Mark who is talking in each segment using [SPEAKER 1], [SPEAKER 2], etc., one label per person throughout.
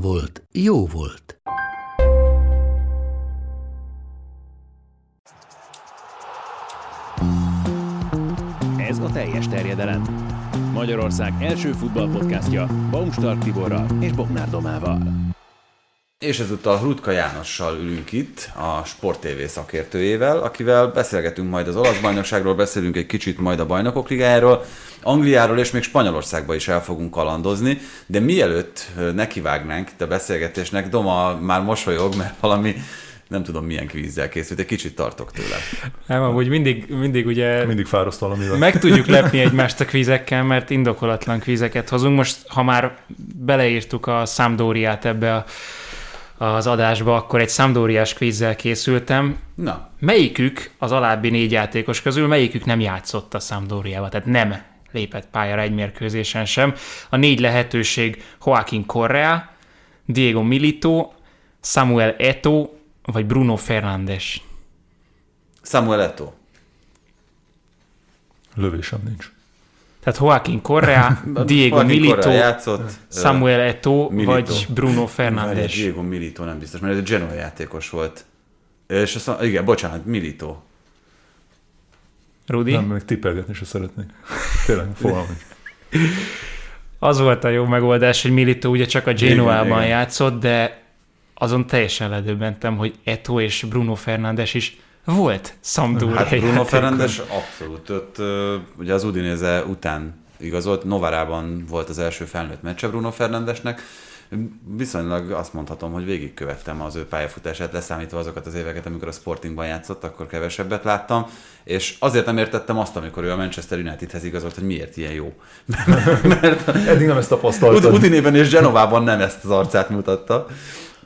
[SPEAKER 1] volt, jó volt.
[SPEAKER 2] Ez a teljes terjedelem. Magyarország első futballpodcastja Baumstark Tiborral és Bognár Domával.
[SPEAKER 3] És ezúttal Hrutka Jánossal ülünk itt, a Sport TV szakértőjével, akivel beszélgetünk majd az olasz bajnokságról, beszélünk egy kicsit majd a bajnokok ligájáról, Angliáról és még Spanyolországba is el fogunk kalandozni, de mielőtt nekivágnánk a beszélgetésnek, Doma már mosolyog, mert valami nem tudom milyen kvízzel készült, egy kicsit tartok tőle.
[SPEAKER 4] Nem, amúgy mindig, mindig ugye...
[SPEAKER 5] Mindig fáraszt valamivel.
[SPEAKER 4] Meg tudjuk lepni egymást a kvízekkel, mert indokolatlan kvízeket hozunk. Most, ha már beleírtuk a Sampdoriát ebbe a, az adásba, akkor egy Sampdoriás kvízzel készültem.
[SPEAKER 3] Na.
[SPEAKER 4] Melyikük az alábbi négy játékos közül, melyikük nem játszott a Sampdoriával, tehát nem lépett pályára egy mérkőzésen sem. A négy lehetőség Joaquin Correa, Diego Milito, Samuel Eto, vagy Bruno Fernandes.
[SPEAKER 3] Samuel Eto.
[SPEAKER 5] Lövésem nincs.
[SPEAKER 4] Tehát Joaquin Correa, Diego
[SPEAKER 3] Joaquin
[SPEAKER 4] Milito,
[SPEAKER 3] Correa játszott,
[SPEAKER 4] Samuel Eto,
[SPEAKER 3] Milito.
[SPEAKER 4] vagy Bruno
[SPEAKER 3] Várj,
[SPEAKER 4] Fernandes.
[SPEAKER 3] Diego Milito nem biztos, mert ez egy Genoa játékos volt. És azt mondom, igen, bocsánat, Milito.
[SPEAKER 4] Rudi?
[SPEAKER 5] Nem, még tippelgetni se szeretnék. Tényleg, fogalmam.
[SPEAKER 4] Az volt a jó megoldás, hogy Milito ugye csak a Genoa-ban
[SPEAKER 3] Igen, igen.
[SPEAKER 4] játszott, de azon teljesen ledöbbentem, hogy Eto és Bruno Fernandes is volt Sampdoria
[SPEAKER 3] Hát Bruno. Fernandes abszolút. Ott, ugye az Udinese után igazolt, Novarában volt az első felnőtt meccse Bruno Fernandesnek. Viszonylag azt mondhatom, hogy végigkövettem az ő pályafutását, leszámítva azokat az éveket, amikor a Sportingban játszott, akkor kevesebbet láttam, és azért nem értettem azt, amikor ő a Manchester Unitedhez igazolt, hogy miért ilyen jó. Mert
[SPEAKER 5] Eddig nem ezt tapasztaltam.
[SPEAKER 3] Udinében és Genovában nem ezt az arcát mutatta,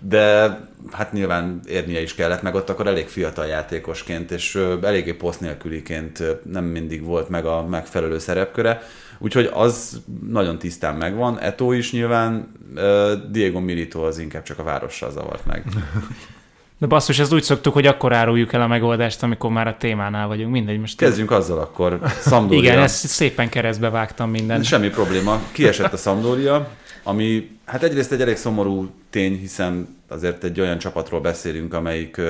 [SPEAKER 3] de hát nyilván érnie is kellett, meg ott akkor elég fiatal játékosként, és eléggé poszt nélküliként nem mindig volt meg a megfelelő szerepköre, úgyhogy az nagyon tisztán megvan. Eto is nyilván, Diego Milito az inkább csak a várossal zavart meg.
[SPEAKER 4] De basszus, ezt úgy szoktuk, hogy akkor áruljuk el a megoldást, amikor már a témánál vagyunk. Mindegy, most...
[SPEAKER 3] Kezdjünk azzal akkor. Sampdoria.
[SPEAKER 4] Igen, ezt szépen keresztbe vágtam mindent.
[SPEAKER 3] Semmi probléma. Kiesett a Sampdoria, ami hát egyrészt egy elég szomorú tény, hiszen azért egy olyan csapatról beszélünk, amelyik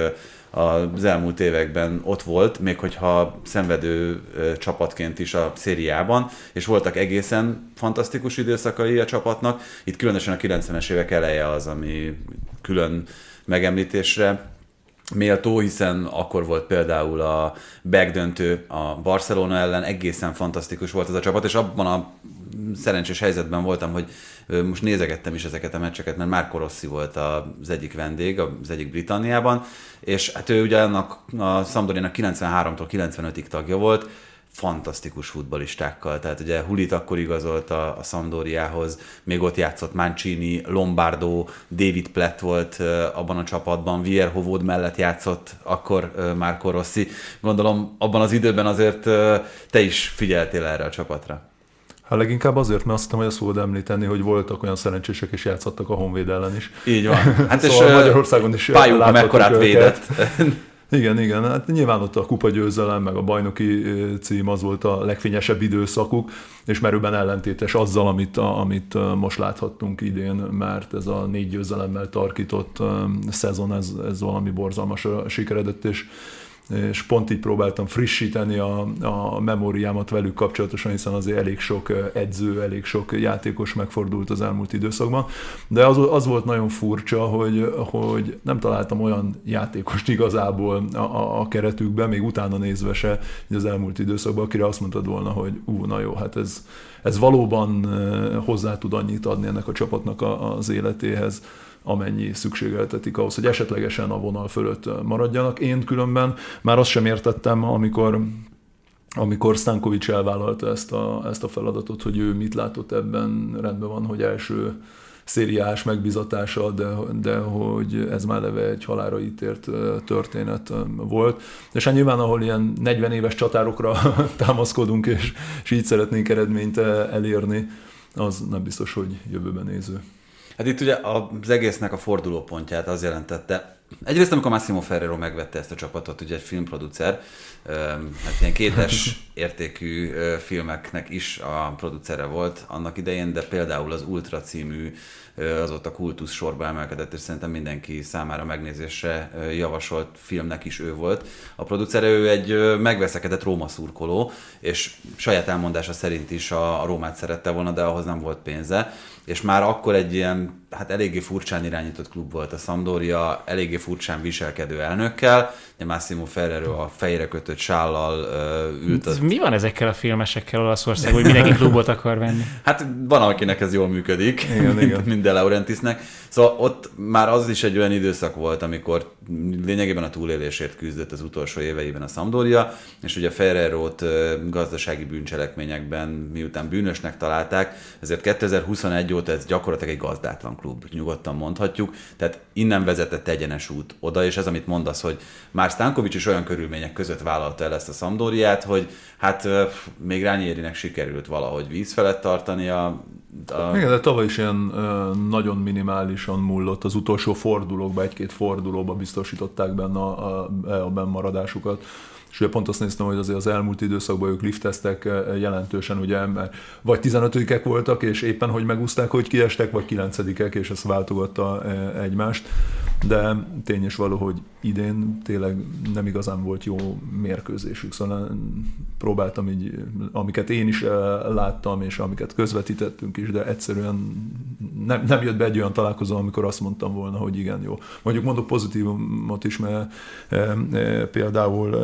[SPEAKER 3] az elmúlt években ott volt, még hogyha szenvedő csapatként is a szériában, és voltak egészen fantasztikus időszakai a csapatnak. Itt különösen a 90-es évek eleje az, ami külön megemlítésre méltó, hiszen akkor volt például a backdöntő a Barcelona ellen, egészen fantasztikus volt ez a csapat, és abban a szerencsés helyzetben voltam, hogy most nézegettem is ezeket a meccseket, mert Marco Rossi volt az egyik vendég, az egyik Britanniában, és hát ő ugye annak a Sampdoriának 93-tól 95-ig tagja volt, fantasztikus futbalistákkal. Tehát ugye Hulit akkor igazolt a, a Sampdoriához, még ott játszott Mancini, Lombardo, David Platt volt ö, abban a csapatban, Vierhovod mellett játszott akkor ö, Marco Rossi. Gondolom abban az időben azért ö, te is figyeltél erre a csapatra.
[SPEAKER 5] Hát leginkább azért, mert azt hittem, hogy azt fogod említeni, hogy voltak olyan szerencsések, és játszottak a Honvéd ellen is.
[SPEAKER 3] Így van. Hát
[SPEAKER 5] Szóval
[SPEAKER 3] és
[SPEAKER 5] Magyarországon is
[SPEAKER 3] Pályunk
[SPEAKER 5] láthattuk
[SPEAKER 3] mekkorát
[SPEAKER 5] őket.
[SPEAKER 3] védett.
[SPEAKER 5] Igen, igen, hát nyilván ott a kupagyőzelem, meg a bajnoki cím az volt a legfényesebb időszakuk, és merőben ellentétes azzal, amit, amit most láthattunk idén, mert ez a négy győzelemmel tarkított szezon, ez, ez valami borzalmas sikeredett, és és pont így próbáltam frissíteni a, a memóriámat velük kapcsolatosan, hiszen azért elég sok edző, elég sok játékos megfordult az elmúlt időszakban. De az, az volt nagyon furcsa, hogy, hogy nem találtam olyan játékost igazából a, a, a keretükben, még utána nézve se az elmúlt időszakban, akire azt mondtad volna, hogy ú, na jó, hát ez, ez valóban hozzá tud annyit adni ennek a csapatnak a, az életéhez, amennyi szükségeltetik ahhoz, hogy esetlegesen a vonal fölött maradjanak. Én különben már azt sem értettem, amikor amikor Stankovics elvállalta ezt a, ezt a feladatot, hogy ő mit látott ebben, rendben van, hogy első szériás megbizatása, de, de hogy ez már leve egy halára ítélt történet volt. És hát nyilván, ahol ilyen 40 éves csatárokra támaszkodunk, és, és így szeretnénk eredményt elérni, az nem biztos, hogy jövőben néző.
[SPEAKER 3] Hát itt ugye az egésznek a fordulópontját az jelentette, Egyrészt, amikor Massimo Ferrero megvette ezt a csapatot, ugye egy filmproducer, hát ilyen kétes értékű filmeknek is a producere volt annak idején, de például az Ultra című azóta kultusz sorba emelkedett, és szerintem mindenki számára megnézésre javasolt filmnek is ő volt. A producer ő egy megveszekedett Róma szurkoló, és saját elmondása szerint is a, a Rómát szerette volna, de ahhoz nem volt pénze és már akkor egy ilyen, hát eléggé furcsán irányított klub volt a Sampdoria, eléggé furcsán viselkedő elnökkel, ugye Massimo Ferrero a fejre kötött sállal uh, ült. Az...
[SPEAKER 4] Mi van ezekkel a filmesekkel Olaszországban, hogy mindenki klubot akar venni?
[SPEAKER 3] Hát van, akinek ez jól működik, igen, igen. mint De Laurentisnek. Szóval ott már az is egy olyan időszak volt, amikor lényegében a túlélésért küzdött az utolsó éveiben a Sampdoria, és ugye Ferrero-t gazdasági bűncselekményekben miután bűnösnek találták, ezért 2021 óta ez gyakorlatilag egy gazdátlan klub, nyugodtan mondhatjuk, tehát innen vezetett egyenes út oda, és ez, amit mondasz, hogy már Stankovics is olyan körülmények között vállalta el ezt a Sampdoriát, hogy hát még Rányérinek sikerült valahogy víz felett tartani a.
[SPEAKER 5] Igen, de tavaly is ilyen nagyon minimálisan mullott az utolsó fordulókba, egy-két fordulóba biztosították benne a, a, a bennmaradásukat. És ugye pont azt néztem, hogy azért az elmúlt időszakban ők lifteztek eh, jelentősen, ugye, mert vagy 15-ek voltak, és éppen hogy megúzták, hogy kiestek, vagy 9-ek, és ezt váltogatta egymást. De tény is való, hogy idén tényleg nem igazán volt jó mérkőzésük, szóval próbáltam így, amiket én is láttam, és amiket közvetítettünk is, de egyszerűen nem, nem jött be egy olyan találkozó, amikor azt mondtam volna, hogy igen, jó. Mondjuk mondok pozitívumot is, mert például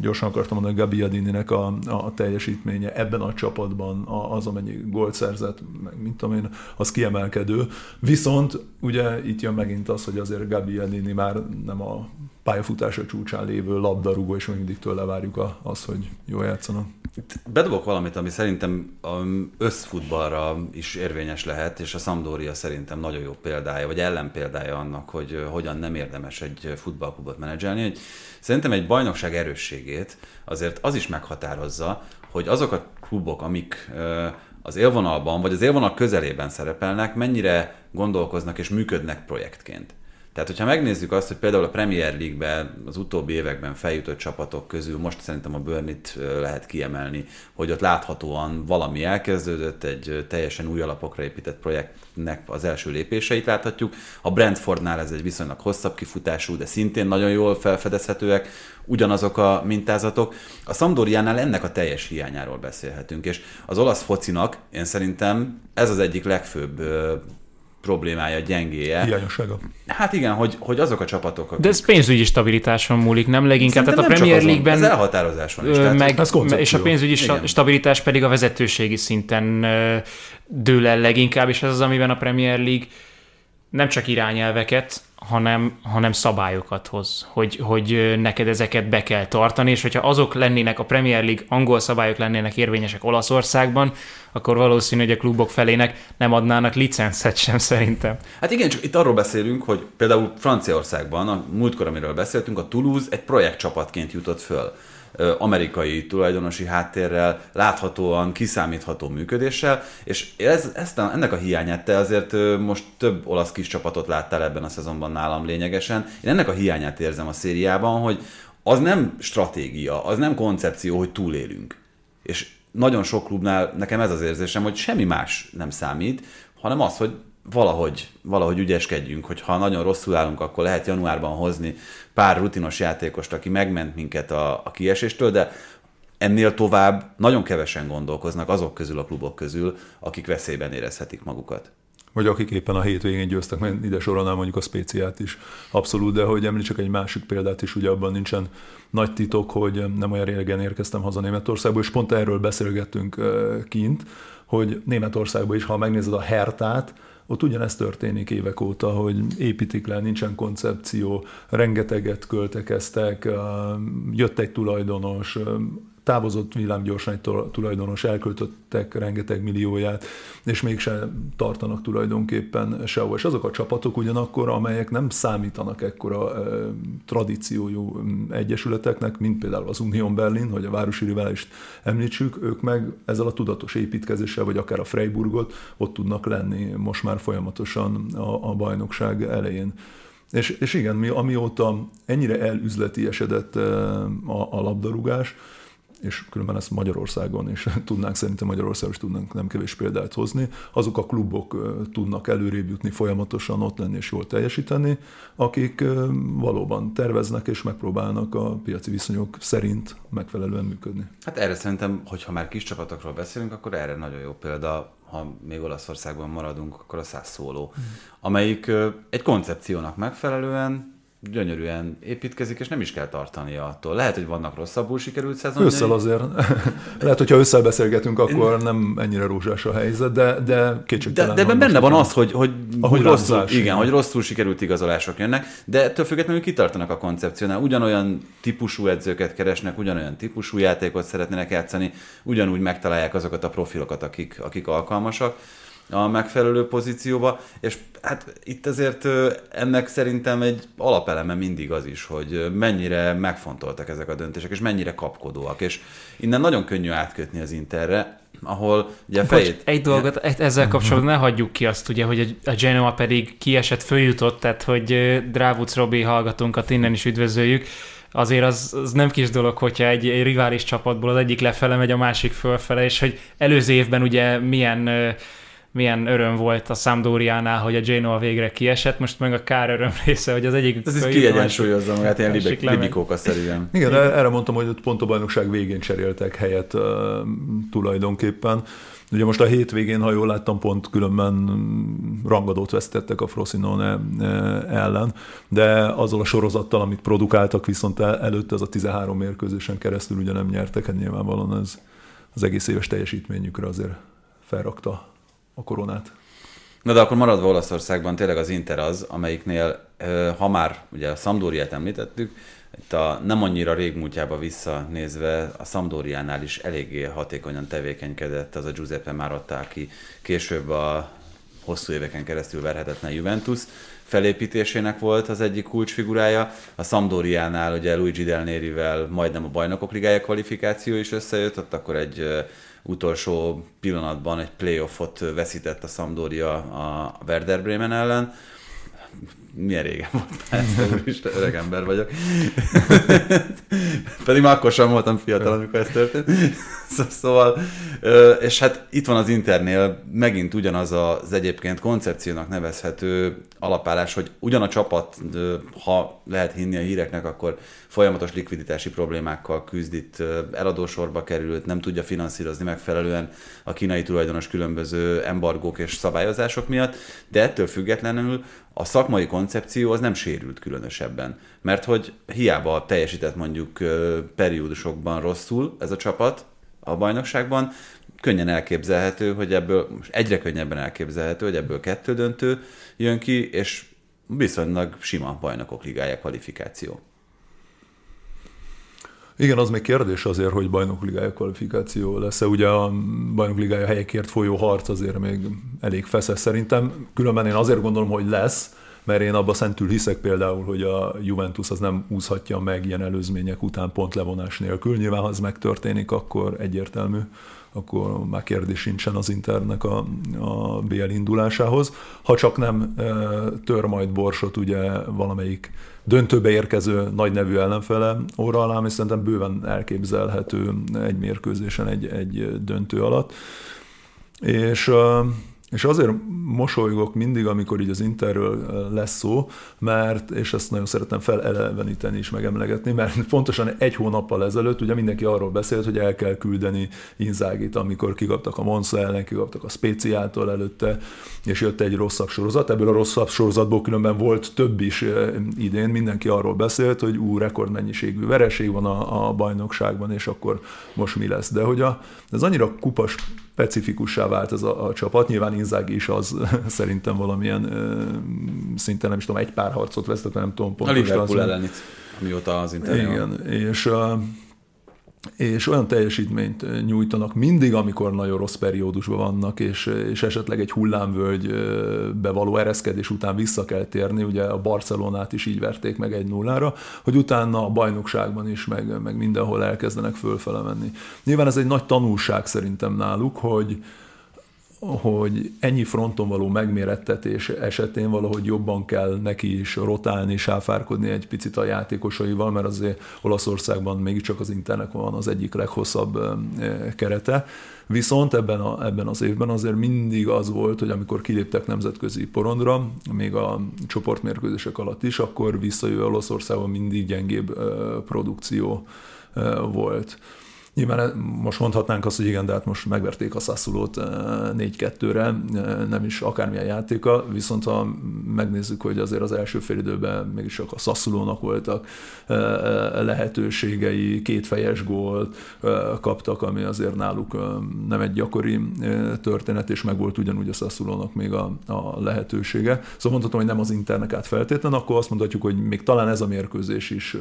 [SPEAKER 5] gyorsan akartam mondani, Gabi Adininek a, a teljesítménye ebben a csapatban, az, amennyi gólt szerzett, meg mint tudom én, az kiemelkedő. Viszont ugye itt jön megint az, hogy azért Gabi Adini már nem a pályafutása csúcsán lévő labdarúgó, és mindig tőle várjuk az, hogy jól játszanak.
[SPEAKER 3] Bedobok valamit, ami szerintem összfutballra is érvényes lehet, és a Sampdoria szerintem nagyon jó példája, vagy ellenpéldája annak, hogy hogyan nem érdemes egy futballklubot menedzselni. Hogy szerintem egy bajnokság erősségét azért az is meghatározza, hogy azok a klubok, amik az élvonalban, vagy az élvonal közelében szerepelnek, mennyire gondolkoznak és működnek projektként. Tehát, hogyha megnézzük azt, hogy például a Premier League-ben az utóbbi években feljutott csapatok közül, most szerintem a Burnit lehet kiemelni, hogy ott láthatóan valami elkezdődött, egy teljesen új alapokra épített projektnek az első lépéseit láthatjuk. A Brentfordnál ez egy viszonylag hosszabb kifutású, de szintén nagyon jól felfedezhetőek ugyanazok a mintázatok. A Sampdoriánál ennek a teljes hiányáról beszélhetünk, és az olasz focinak én szerintem ez az egyik legfőbb problémája, gyengéje.
[SPEAKER 5] Hiányossága.
[SPEAKER 3] Hát igen, hogy, hogy azok a csapatok,
[SPEAKER 4] akik... De ez pénzügyi stabilitáson múlik, nem leginkább.
[SPEAKER 3] tehát
[SPEAKER 4] a Premier
[SPEAKER 3] League-ben... Ez elhatározáson is.
[SPEAKER 4] Tehát, meg, és a pénzügyi igen. stabilitás pedig a vezetőségi szinten dől el leginkább, és ez az, amiben a Premier League nem csak irányelveket, hanem, hanem szabályokat hoz, hogy, hogy neked ezeket be kell tartani, és hogyha azok lennének, a Premier League angol szabályok lennének érvényesek Olaszországban, akkor valószínű, hogy a klubok felének nem adnának licencet sem szerintem.
[SPEAKER 3] Hát igen, csak itt arról beszélünk, hogy például Franciaországban, a múltkor, amiről beszéltünk, a Toulouse egy projektcsapatként jutott föl amerikai tulajdonosi háttérrel, láthatóan kiszámítható működéssel, és ez, ezt ennek a hiányát te azért most több olasz kis csapatot láttál ebben a szezonban nálam lényegesen. Én ennek a hiányát érzem a szériában, hogy az nem stratégia, az nem koncepció, hogy túlélünk. És nagyon sok klubnál nekem ez az érzésem, hogy semmi más nem számít, hanem az, hogy valahogy, valahogy ügyeskedjünk, hogy ha nagyon rosszul állunk, akkor lehet januárban hozni pár rutinos játékost, aki megment minket a, a kieséstől, de ennél tovább nagyon kevesen gondolkoznak azok közül a klubok közül, akik veszélyben érezhetik magukat.
[SPEAKER 5] Vagy akik éppen a hétvégén győztek, mert ide sorolnám mondjuk a spéciát is abszolút, de hogy említsek egy másik példát is, ugye abban nincsen nagy titok, hogy nem olyan régen érkeztem haza Németországból, és pont erről beszélgettünk kint, hogy Németországban is, ha megnézed a Hertát, ott ugyanez történik évek óta, hogy építik le, nincsen koncepció, rengeteget költekeztek, jött egy tulajdonos, távozott villámgyorsan egy tulajdonos, elköltöttek rengeteg millióját, és mégsem tartanak tulajdonképpen sehol. És azok a csapatok ugyanakkor, amelyek nem számítanak ekkora tradíciójú egyesületeknek, mint például az Union Berlin, hogy a városi riválist említsük, ők meg ezzel a tudatos építkezéssel, vagy akár a Freiburgot ott tudnak lenni most már folyamatosan a, a bajnokság elején. És, és igen, mi, amióta ennyire elüzleti esedett a, a labdarúgás, és különben ezt Magyarországon is tudnánk, szerintem Magyarországon is tudnánk nem kevés példát hozni, azok a klubok tudnak előrébb jutni, folyamatosan ott lenni és jól teljesíteni, akik valóban terveznek és megpróbálnak a piaci viszonyok szerint megfelelően működni.
[SPEAKER 3] Hát erre szerintem, hogyha már kis csapatokról beszélünk, akkor erre nagyon jó példa, ha még Olaszországban maradunk, akkor a száz szóló, mm. amelyik egy koncepciónak megfelelően gyönyörűen építkezik, és nem is kell tartania attól. Lehet, hogy vannak rosszabbul sikerült szezonjai.
[SPEAKER 5] Ősszel azért. Lehet, hogyha ősszel beszélgetünk, akkor nem ennyire rózsás a helyzet, de, de kétségtelen.
[SPEAKER 3] De, de benne van az, hogy, hogy, hogy rosszul, igen, hogy rosszul sikerült igazolások jönnek, de ettől függetlenül kitartanak a koncepciónál. Ugyanolyan típusú edzőket keresnek, ugyanolyan típusú játékot szeretnének játszani, ugyanúgy megtalálják azokat a profilokat, akik, akik alkalmasak a megfelelő pozícióba, és hát itt azért ennek szerintem egy alapeleme mindig az is, hogy mennyire megfontoltak ezek a döntések, és mennyire kapkodóak, és innen nagyon könnyű átkötni az Interre, ahol ugye fejét... Bocs,
[SPEAKER 4] egy dolgot ezzel kapcsolatban ne hagyjuk ki azt ugye, hogy a Genoa pedig kiesett, följutott, tehát hogy Drávuc Robi hallgatónkat innen is üdvözöljük, azért az, az nem kis dolog, hogyha egy, egy rivális csapatból az egyik lefele megy, a másik fölfele, és hogy előző évben ugye milyen milyen öröm volt a Sampdoriánál, hogy a Genoa végre kiesett, most meg a kár öröm része, hogy az egyik...
[SPEAKER 3] Ez is kiegyensúlyozza magát, ilyen libik, libikóka szerűen.
[SPEAKER 5] Igen, erre mondtam, hogy ott pont a bajnokság végén cseréltek helyet uh, tulajdonképpen. Ugye most a hétvégén, ha jól láttam, pont különben rangadót vesztettek a Frosinone ellen, de azzal a sorozattal, amit produkáltak, viszont előtte ez a 13 mérkőzésen keresztül ugye nem nyertek, hát nyilvánvalóan ez az egész éves teljesítményükre azért felrakta a koronát.
[SPEAKER 3] Na de akkor maradva Olaszországban tényleg az Inter az, amelyiknél, ha már ugye a Sampdoriát említettük, itt a nem annyira régmúltjába visszanézve a Sampdoriánál is eléggé hatékonyan tevékenykedett az a Giuseppe Marotta, aki később a hosszú éveken keresztül verhetetlen Juventus felépítésének volt az egyik kulcsfigurája. A Sampdoriánál ugye Luigi Del Nerivel majdnem a bajnokok ligája kvalifikáció is összejött, ott akkor egy utolsó pillanatban egy playoffot veszített a Sampdoria a Werder Bremen ellen. Milyen régen volt persze, úristen, öreg ember vagyok. Pedig már akkor sem voltam fiatal, amikor ez történt. Szóval, és hát itt van az Internél megint ugyanaz az egyébként koncepciónak nevezhető alapállás, hogy ugyan a csapat, ha lehet hinni a híreknek, akkor folyamatos likviditási problémákkal küzd eladósorba került, nem tudja finanszírozni megfelelően a kínai tulajdonos különböző embargók és szabályozások miatt, de ettől függetlenül a szakmai koncepció az nem sérült különösebben. Mert hogy hiába teljesített mondjuk periódusokban rosszul ez a csapat a bajnokságban, könnyen elképzelhető, hogy ebből, most egyre könnyebben elképzelhető, hogy ebből kettő döntő jön ki, és viszonylag sima bajnokok ligája kvalifikáció.
[SPEAKER 5] Igen, az még kérdés azért, hogy bajnokligája kvalifikáció lesz-e. Ugye a bajnokligája helyekért folyó harc azért még elég feszes szerintem. Különben én azért gondolom, hogy lesz, mert én abban szentül hiszek például, hogy a Juventus az nem úszhatja meg ilyen előzmények után pont levonás nélkül. Nyilván, ha ez megtörténik, akkor egyértelmű, akkor már kérdés sincsen az Internek a, a BL indulásához. Ha csak nem e, tör majd borsot ugye valamelyik döntőbe érkező nagy nevű ellenfele óra alá, ami szerintem bőven elképzelhető egy mérkőzésen, egy, egy döntő alatt. És és azért mosolygok mindig, amikor így az Interről lesz szó, mert, és ezt nagyon szeretem feleleveníteni és megemlegetni, mert pontosan egy hónappal ezelőtt ugye mindenki arról beszélt, hogy el kell küldeni Inzágit, amikor kikaptak a Monza ellen, kikaptak a Speciától előtte, és jött egy rosszabb sorozat. Ebből a rosszabb sorozatból különben volt több is idén, mindenki arról beszélt, hogy ú, rekordmennyiségű vereség van a, a bajnokságban, és akkor most mi lesz. De hogy a, ez annyira kupas specifikussá vált ez a, a csapat. Nyilván Inzaghi is az szerintem valamilyen szinte nem is tudom, egy pár harcot vesztett, nem tudom
[SPEAKER 3] pontosan. A Liverpool ellen itt, amióta az Inter
[SPEAKER 5] Igen, és és olyan teljesítményt nyújtanak mindig, amikor nagyon rossz periódusban vannak, és, és esetleg egy hullámvölgybe való ereszkedés után vissza kell térni, ugye a Barcelonát is így verték meg egy nullára, hogy utána a bajnokságban is, meg, meg mindenhol elkezdenek fölfele menni. Nyilván ez egy nagy tanulság szerintem náluk, hogy, hogy ennyi fronton való megmérettetés esetén valahogy jobban kell neki is rotálni, sáfárkodni egy picit a játékosaival, mert azért Olaszországban mégiscsak az Internek van az egyik leghosszabb kerete. Viszont ebben, a, ebben az évben azért mindig az volt, hogy amikor kiléptek nemzetközi porondra, még a csoportmérkőzések alatt is, akkor visszajövő Olaszországban mindig gyengébb produkció volt. Nyilván most mondhatnánk azt, hogy igen, de hát most megverték a Sassulót 4-2-re, eh, eh, nem is akármilyen játéka, viszont ha megnézzük, hogy azért az első fél időben mégis csak a Sassulónak voltak eh, lehetőségei, kétfejes gólt kaptak, ami azért náluk nem egy gyakori történet, és meg volt ugyanúgy a Sassulónak még a, a lehetősége. Szóval mondhatom, hogy nem az internek át feltétlen, akkor azt mondhatjuk, hogy még talán ez a mérkőzés is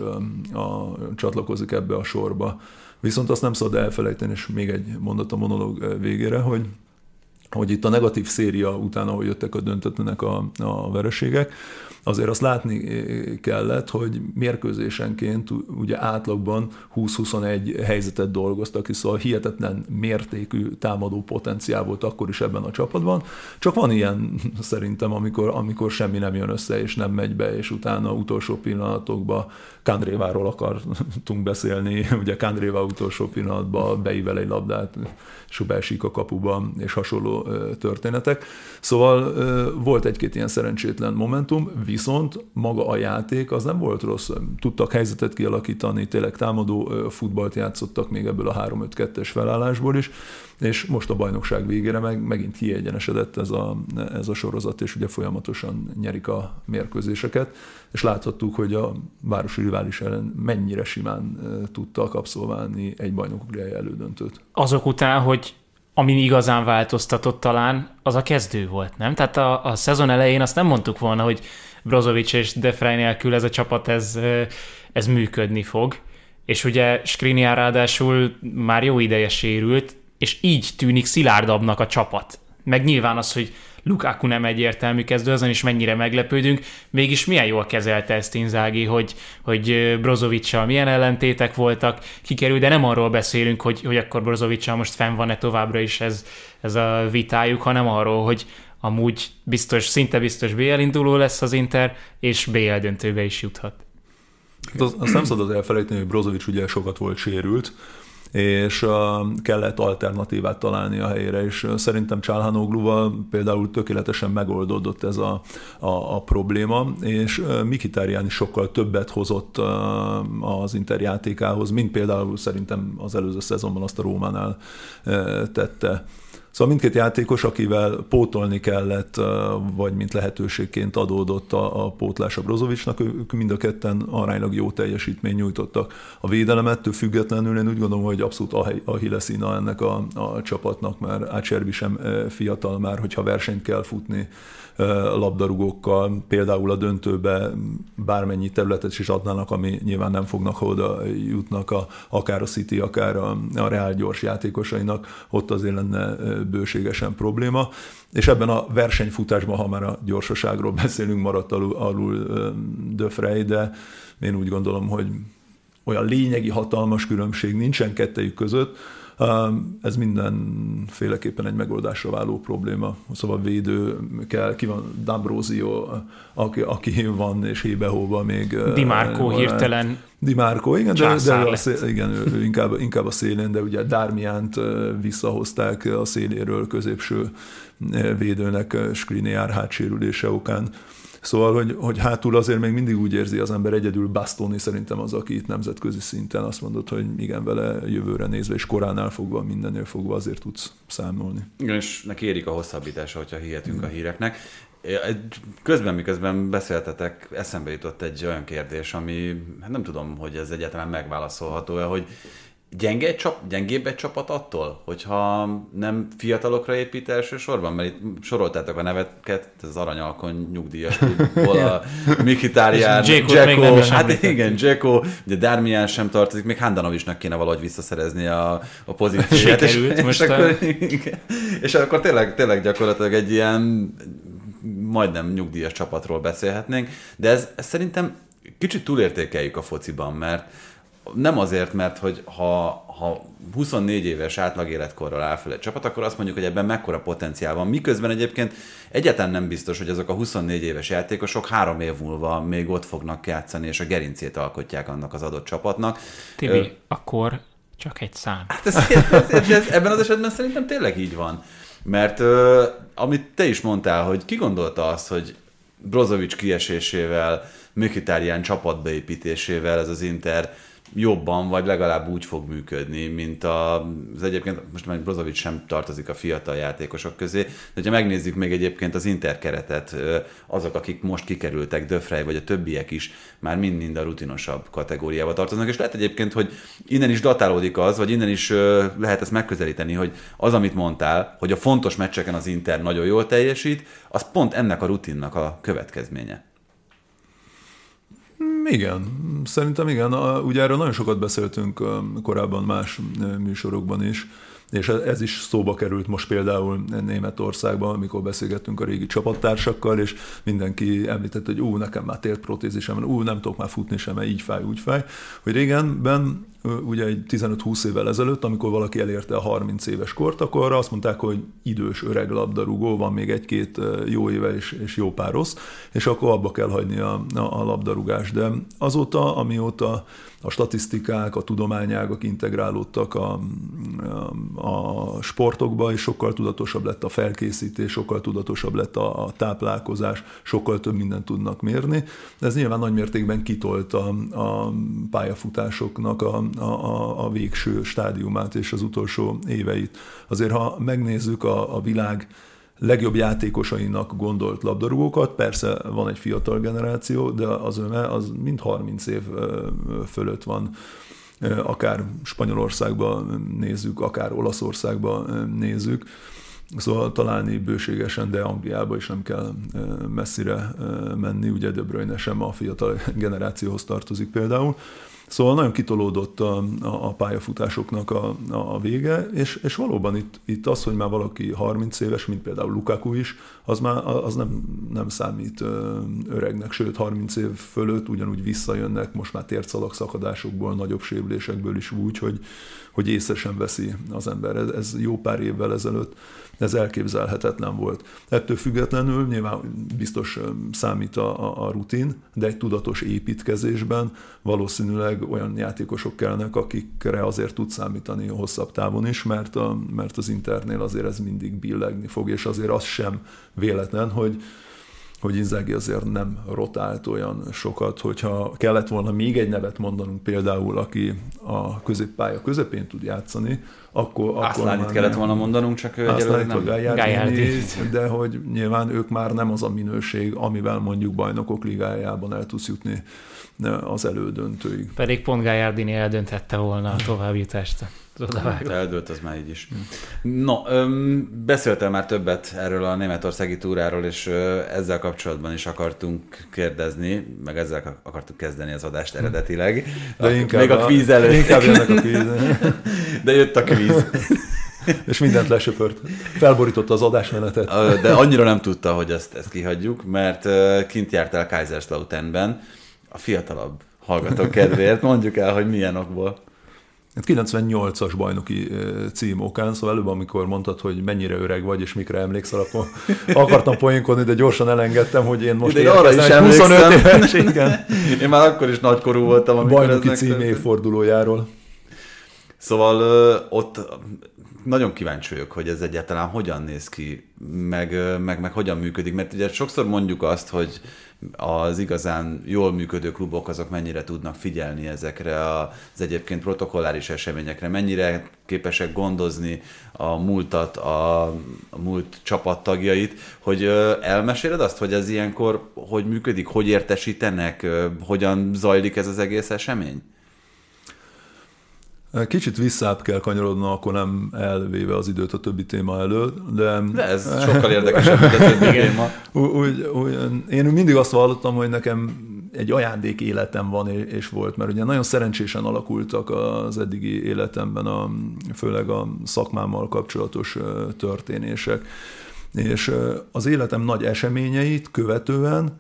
[SPEAKER 5] a, csatlakozik ebbe a sorba. Viszont azt nem szabad elfelejteni, és még egy mondat a monológ végére, hogy hogy itt a negatív széria után, ahogy jöttek a döntetlenek a, a vereségek, azért azt látni kellett, hogy mérkőzésenként ugye átlagban 20-21 helyzetet dolgoztak, szóval hihetetlen mértékű támadó potenciál volt akkor is ebben a csapatban. Csak van ilyen szerintem, amikor, amikor semmi nem jön össze, és nem megy be, és utána utolsó pillanatokban Kandréváról akartunk beszélni, ugye Kandrévá utolsó pillanatban beível egy labdát, és a kapuba, és hasonló történetek. Szóval volt egy-két ilyen szerencsétlen momentum, viszont maga a játék az nem volt rossz. Tudtak helyzetet kialakítani, tényleg támadó futballt játszottak még ebből a 3-5-2-es felállásból is, és most a bajnokság végére meg megint kiegyenesedett ez a, ez a sorozat, és ugye folyamatosan nyerik a mérkőzéseket, és láthattuk, hogy a városi rivális ellen mennyire simán tudta kapszolválni egy bajnokok elődöntőt.
[SPEAKER 4] Azok után, hogy ami igazán változtatott talán, az a kezdő volt, nem? Tehát a, a szezon elején azt nem mondtuk volna, hogy Brozovic és Defrey nélkül ez a csapat, ez, ez működni fog. És ugye Skriniar ráadásul már jó ideje sérült, és így tűnik szilárdabbnak a csapat. Meg nyilván az, hogy Lukaku nem egyértelmű kezdő, azon is mennyire meglepődünk, mégis milyen jól kezelte ezt Inzági, hogy, hogy Brozovicsal milyen ellentétek voltak, kikerül, de nem arról beszélünk, hogy, hogy akkor Brozovicsal most fenn van-e továbbra is ez, ez a vitájuk, hanem arról, hogy amúgy biztos, szinte biztos BL induló lesz az Inter, és BL döntőbe is juthat.
[SPEAKER 5] Hát azt, azt nem szabad elfelejteni, hogy Brozovic ugye sokat volt sérült, és kellett alternatívát találni a helyére, és szerintem Csálhanogluval például tökéletesen megoldódott ez a, a, a probléma, és Mikitarian is sokkal többet hozott az Inter játékához, mint például szerintem az előző szezonban azt a Rómánál tette. Szóval mindkét játékos, akivel pótolni kellett, vagy mint lehetőségként adódott a, a pótlás a Brozovicsnak, ők mind a ketten aránylag jó teljesítmény nyújtottak. A védelemettől függetlenül én úgy gondolom, hogy abszolút a hilleszína ennek a, a csapatnak, mert Ácservi sem fiatal már, hogyha versenyt kell futni labdarúgókkal, például a döntőbe bármennyi területet is adnának, ami nyilván nem fognak oda jutnak a, akár a City, akár a, a Real gyors játékosainak, ott azért lenne bőségesen probléma. És ebben a versenyfutásban, ha már a gyorsaságról beszélünk, maradt alul, alul Döfrey, de én úgy gondolom, hogy olyan lényegi hatalmas különbség nincsen kettejük között, ez mindenféleképpen egy megoldásra váló probléma. Szóval védő kell, ki van D'Ambrosio, aki, aki van, és hébe még...
[SPEAKER 4] Di Marco hirtelen
[SPEAKER 5] Di Marco, igen, de, de a szél, igen, ő, inkább, inkább a szélén, de ugye Darmiánt visszahozták a széléről középső védőnek Skriniar hátsérülése okán. Szóval, hogy, hogy hátul azért még mindig úgy érzi az ember egyedül Bastoni szerintem az, aki itt nemzetközi szinten azt mondott, hogy igen, vele jövőre nézve, és koránál fogva, mindennél fogva azért tudsz számolni.
[SPEAKER 3] Igen, és neki érik a hosszabbítása, hogyha hihetünk a híreknek. Közben, miközben beszéltetek, eszembe jutott egy olyan kérdés, ami hát nem tudom, hogy ez egyáltalán megválaszolható-e, hogy gyenge egy csap, gyengébb egy csapat attól, hogyha nem fiatalokra épít elsősorban? Mert itt soroltátok a neveket, az aranyalkon nyugdíjas klubból, a
[SPEAKER 4] nem is
[SPEAKER 3] hát igen, Dzeko, ugye Darmian sem tartozik, még Handanovicsnak kéne valahogy visszaszerezni a, a pozícióját.
[SPEAKER 4] Sikerült
[SPEAKER 3] és,
[SPEAKER 4] most
[SPEAKER 3] és, akkor, igen, és akkor tényleg, tényleg gyakorlatilag egy ilyen majdnem nyugdíjas csapatról beszélhetnénk, de ez, ez szerintem kicsit túlértékeljük a fociban, mert nem azért, mert hogy ha, ha 24 éves átlag életkorral áll fel egy csapat, akkor azt mondjuk, hogy ebben mekkora potenciál van. Miközben egyébként egyáltalán nem biztos, hogy azok a 24 éves játékosok három év múlva még ott fognak játszani, és a gerincét alkotják annak az adott csapatnak. Ö,
[SPEAKER 4] Tibi, akkor csak egy szám.
[SPEAKER 3] Hát ez, ez, ez, ez, ebben az esetben szerintem tényleg így van. Mert ö, amit te is mondtál, hogy ki gondolta azt, hogy Brozovic kiesésével, Mkhitaryan csapatbeépítésével ez az Inter jobban, vagy legalább úgy fog működni, mint a, az egyébként, most már Brozovic sem tartozik a fiatal játékosok közé, de hogyha megnézzük még egyébként az Inter keretet, ö, azok, akik most kikerültek, Döfrej vagy a többiek is, már mind-mind a rutinosabb kategóriába tartoznak, és lehet egyébként, hogy innen is datálódik az, vagy innen is lehet ezt megközelíteni, hogy az, amit mondtál, hogy a fontos meccseken az Inter nagyon jól teljesít, az pont ennek a rutinnak a következménye.
[SPEAKER 5] Igen, szerintem igen. Ugye erről nagyon sokat beszéltünk korábban más műsorokban is, és ez- is szóba került most például Németországban, amikor beszélgettünk a régi csapattársakkal, és mindenki említett, hogy ú, nekem már tért protézisem, ú, nem tudok már futni sem, mert így fáj, úgy fáj. Hogy régenben, ugye egy 15-20 évvel ezelőtt, amikor valaki elérte a 30 éves kort, akkor azt mondták, hogy idős, öreg labdarúgó, van még egy-két jó éve és, és jó pár rossz, és akkor abba kell hagyni a, a, a labdarúgást. De azóta, amióta a statisztikák, a tudományágak integrálódtak a, a, sportokba, és sokkal tudatosabb lett a felkészítés, sokkal tudatosabb lett a, a táplálkozás, sokkal több mindent tudnak mérni. Ez nyilván nagy mértékben kitolt a, a pályafutásoknak a, a, a, a végső stádiumát és az utolsó éveit. Azért, ha megnézzük a, a világ legjobb játékosainak gondolt labdarúgókat, persze van egy fiatal generáció, de az öme az mind 30 év fölött van akár Spanyolországban nézzük, akár Olaszországban nézzük. Szóval találni bőségesen, de Angliába is nem kell messzire menni, ugye De Bruyne sem a fiatal generációhoz tartozik például. Szóval nagyon kitolódott a, a, a pályafutásoknak a, a, vége, és, és valóban itt, itt az, hogy már valaki 30 éves, mint például Lukaku is, az már az nem, nem számít öregnek, sőt 30 év fölött ugyanúgy visszajönnek most már tércalak szakadásokból, nagyobb sérülésekből is úgy, hogy, hogy észre sem veszi az ember. Ez, ez jó pár évvel ezelőtt ez elképzelhetetlen volt. Ettől függetlenül nyilván biztos számít a, a, a rutin, de egy tudatos építkezésben valószínűleg olyan játékosok kellnek, akikre azért tud számítani hosszabb távon is, mert, a, mert az Internél azért ez mindig billegni fog, és azért az sem véletlen, hogy hogy Inzaghi azért nem rotált olyan sokat, hogyha kellett volna még egy nevet mondanunk például, aki a középpálya közepén tud játszani, akkor... akkor
[SPEAKER 3] Aszlánit
[SPEAKER 5] már
[SPEAKER 3] kellett
[SPEAKER 5] nem-
[SPEAKER 3] volna mondanunk, csak ő egyelőre nem.
[SPEAKER 5] Gagliardini. de hogy nyilván ők már nem az a minőség, amivel mondjuk bajnokok ligájában el tudsz jutni az elődöntőig.
[SPEAKER 4] Pedig pont Gagliardini eldönthette volna a továbbjutást. Az odavágó.
[SPEAKER 3] Eldőlt az már így is. No, öm, beszéltem már többet erről a németországi túráról, és ö, ezzel kapcsolatban is akartunk kérdezni, meg ezzel ak- akartuk kezdeni az adást eredetileg.
[SPEAKER 5] De
[SPEAKER 3] A-
[SPEAKER 5] inkább
[SPEAKER 3] még a kvíz előtt.
[SPEAKER 5] Inkább jönnek a kvíz.
[SPEAKER 3] De jött a kvíz.
[SPEAKER 5] És mindent lesöpört. Felborította az adásmenetet.
[SPEAKER 3] De annyira nem tudta, hogy ezt, ezt kihagyjuk, mert kint jártál Kaiserslauternben, a fiatalabb hallgatók kedvéért. Mondjuk el, hogy milyen okból.
[SPEAKER 5] Hát 98-as bajnoki cím okán, szóval előbb, amikor mondtad, hogy mennyire öreg vagy, és mikre emlékszel, akkor akartam poénkodni, de gyorsan elengedtem, hogy én most
[SPEAKER 3] De arra is
[SPEAKER 5] érkezem egy 25
[SPEAKER 3] emlékszem.
[SPEAKER 5] éves, igen,
[SPEAKER 3] Én már akkor is nagykorú voltam, amikor
[SPEAKER 5] bajnoki cím évfordulójáról.
[SPEAKER 3] Szóval ott nagyon kíváncsi vagyok, hogy ez egyáltalán hogyan néz ki, meg, meg, meg hogyan működik, mert ugye sokszor mondjuk azt, hogy az igazán jól működő klubok azok mennyire tudnak figyelni ezekre az egyébként protokolláris eseményekre, mennyire képesek gondozni a múltat, a, múlt csapattagjait, hogy elmeséled azt, hogy ez ilyenkor hogy működik, hogy értesítenek, hogyan zajlik ez az egész esemény?
[SPEAKER 5] Kicsit visszább kell kanyarodnom, akkor nem elvéve az időt a többi téma elől, de...
[SPEAKER 3] De ez sokkal érdekesebb, mint a többi téma.
[SPEAKER 5] Úgy, úgy, én mindig azt vallottam, hogy nekem egy ajándék életem van és volt, mert ugye nagyon szerencsésen alakultak az eddigi életemben, a, főleg a szakmámmal kapcsolatos történések. És az életem nagy eseményeit követően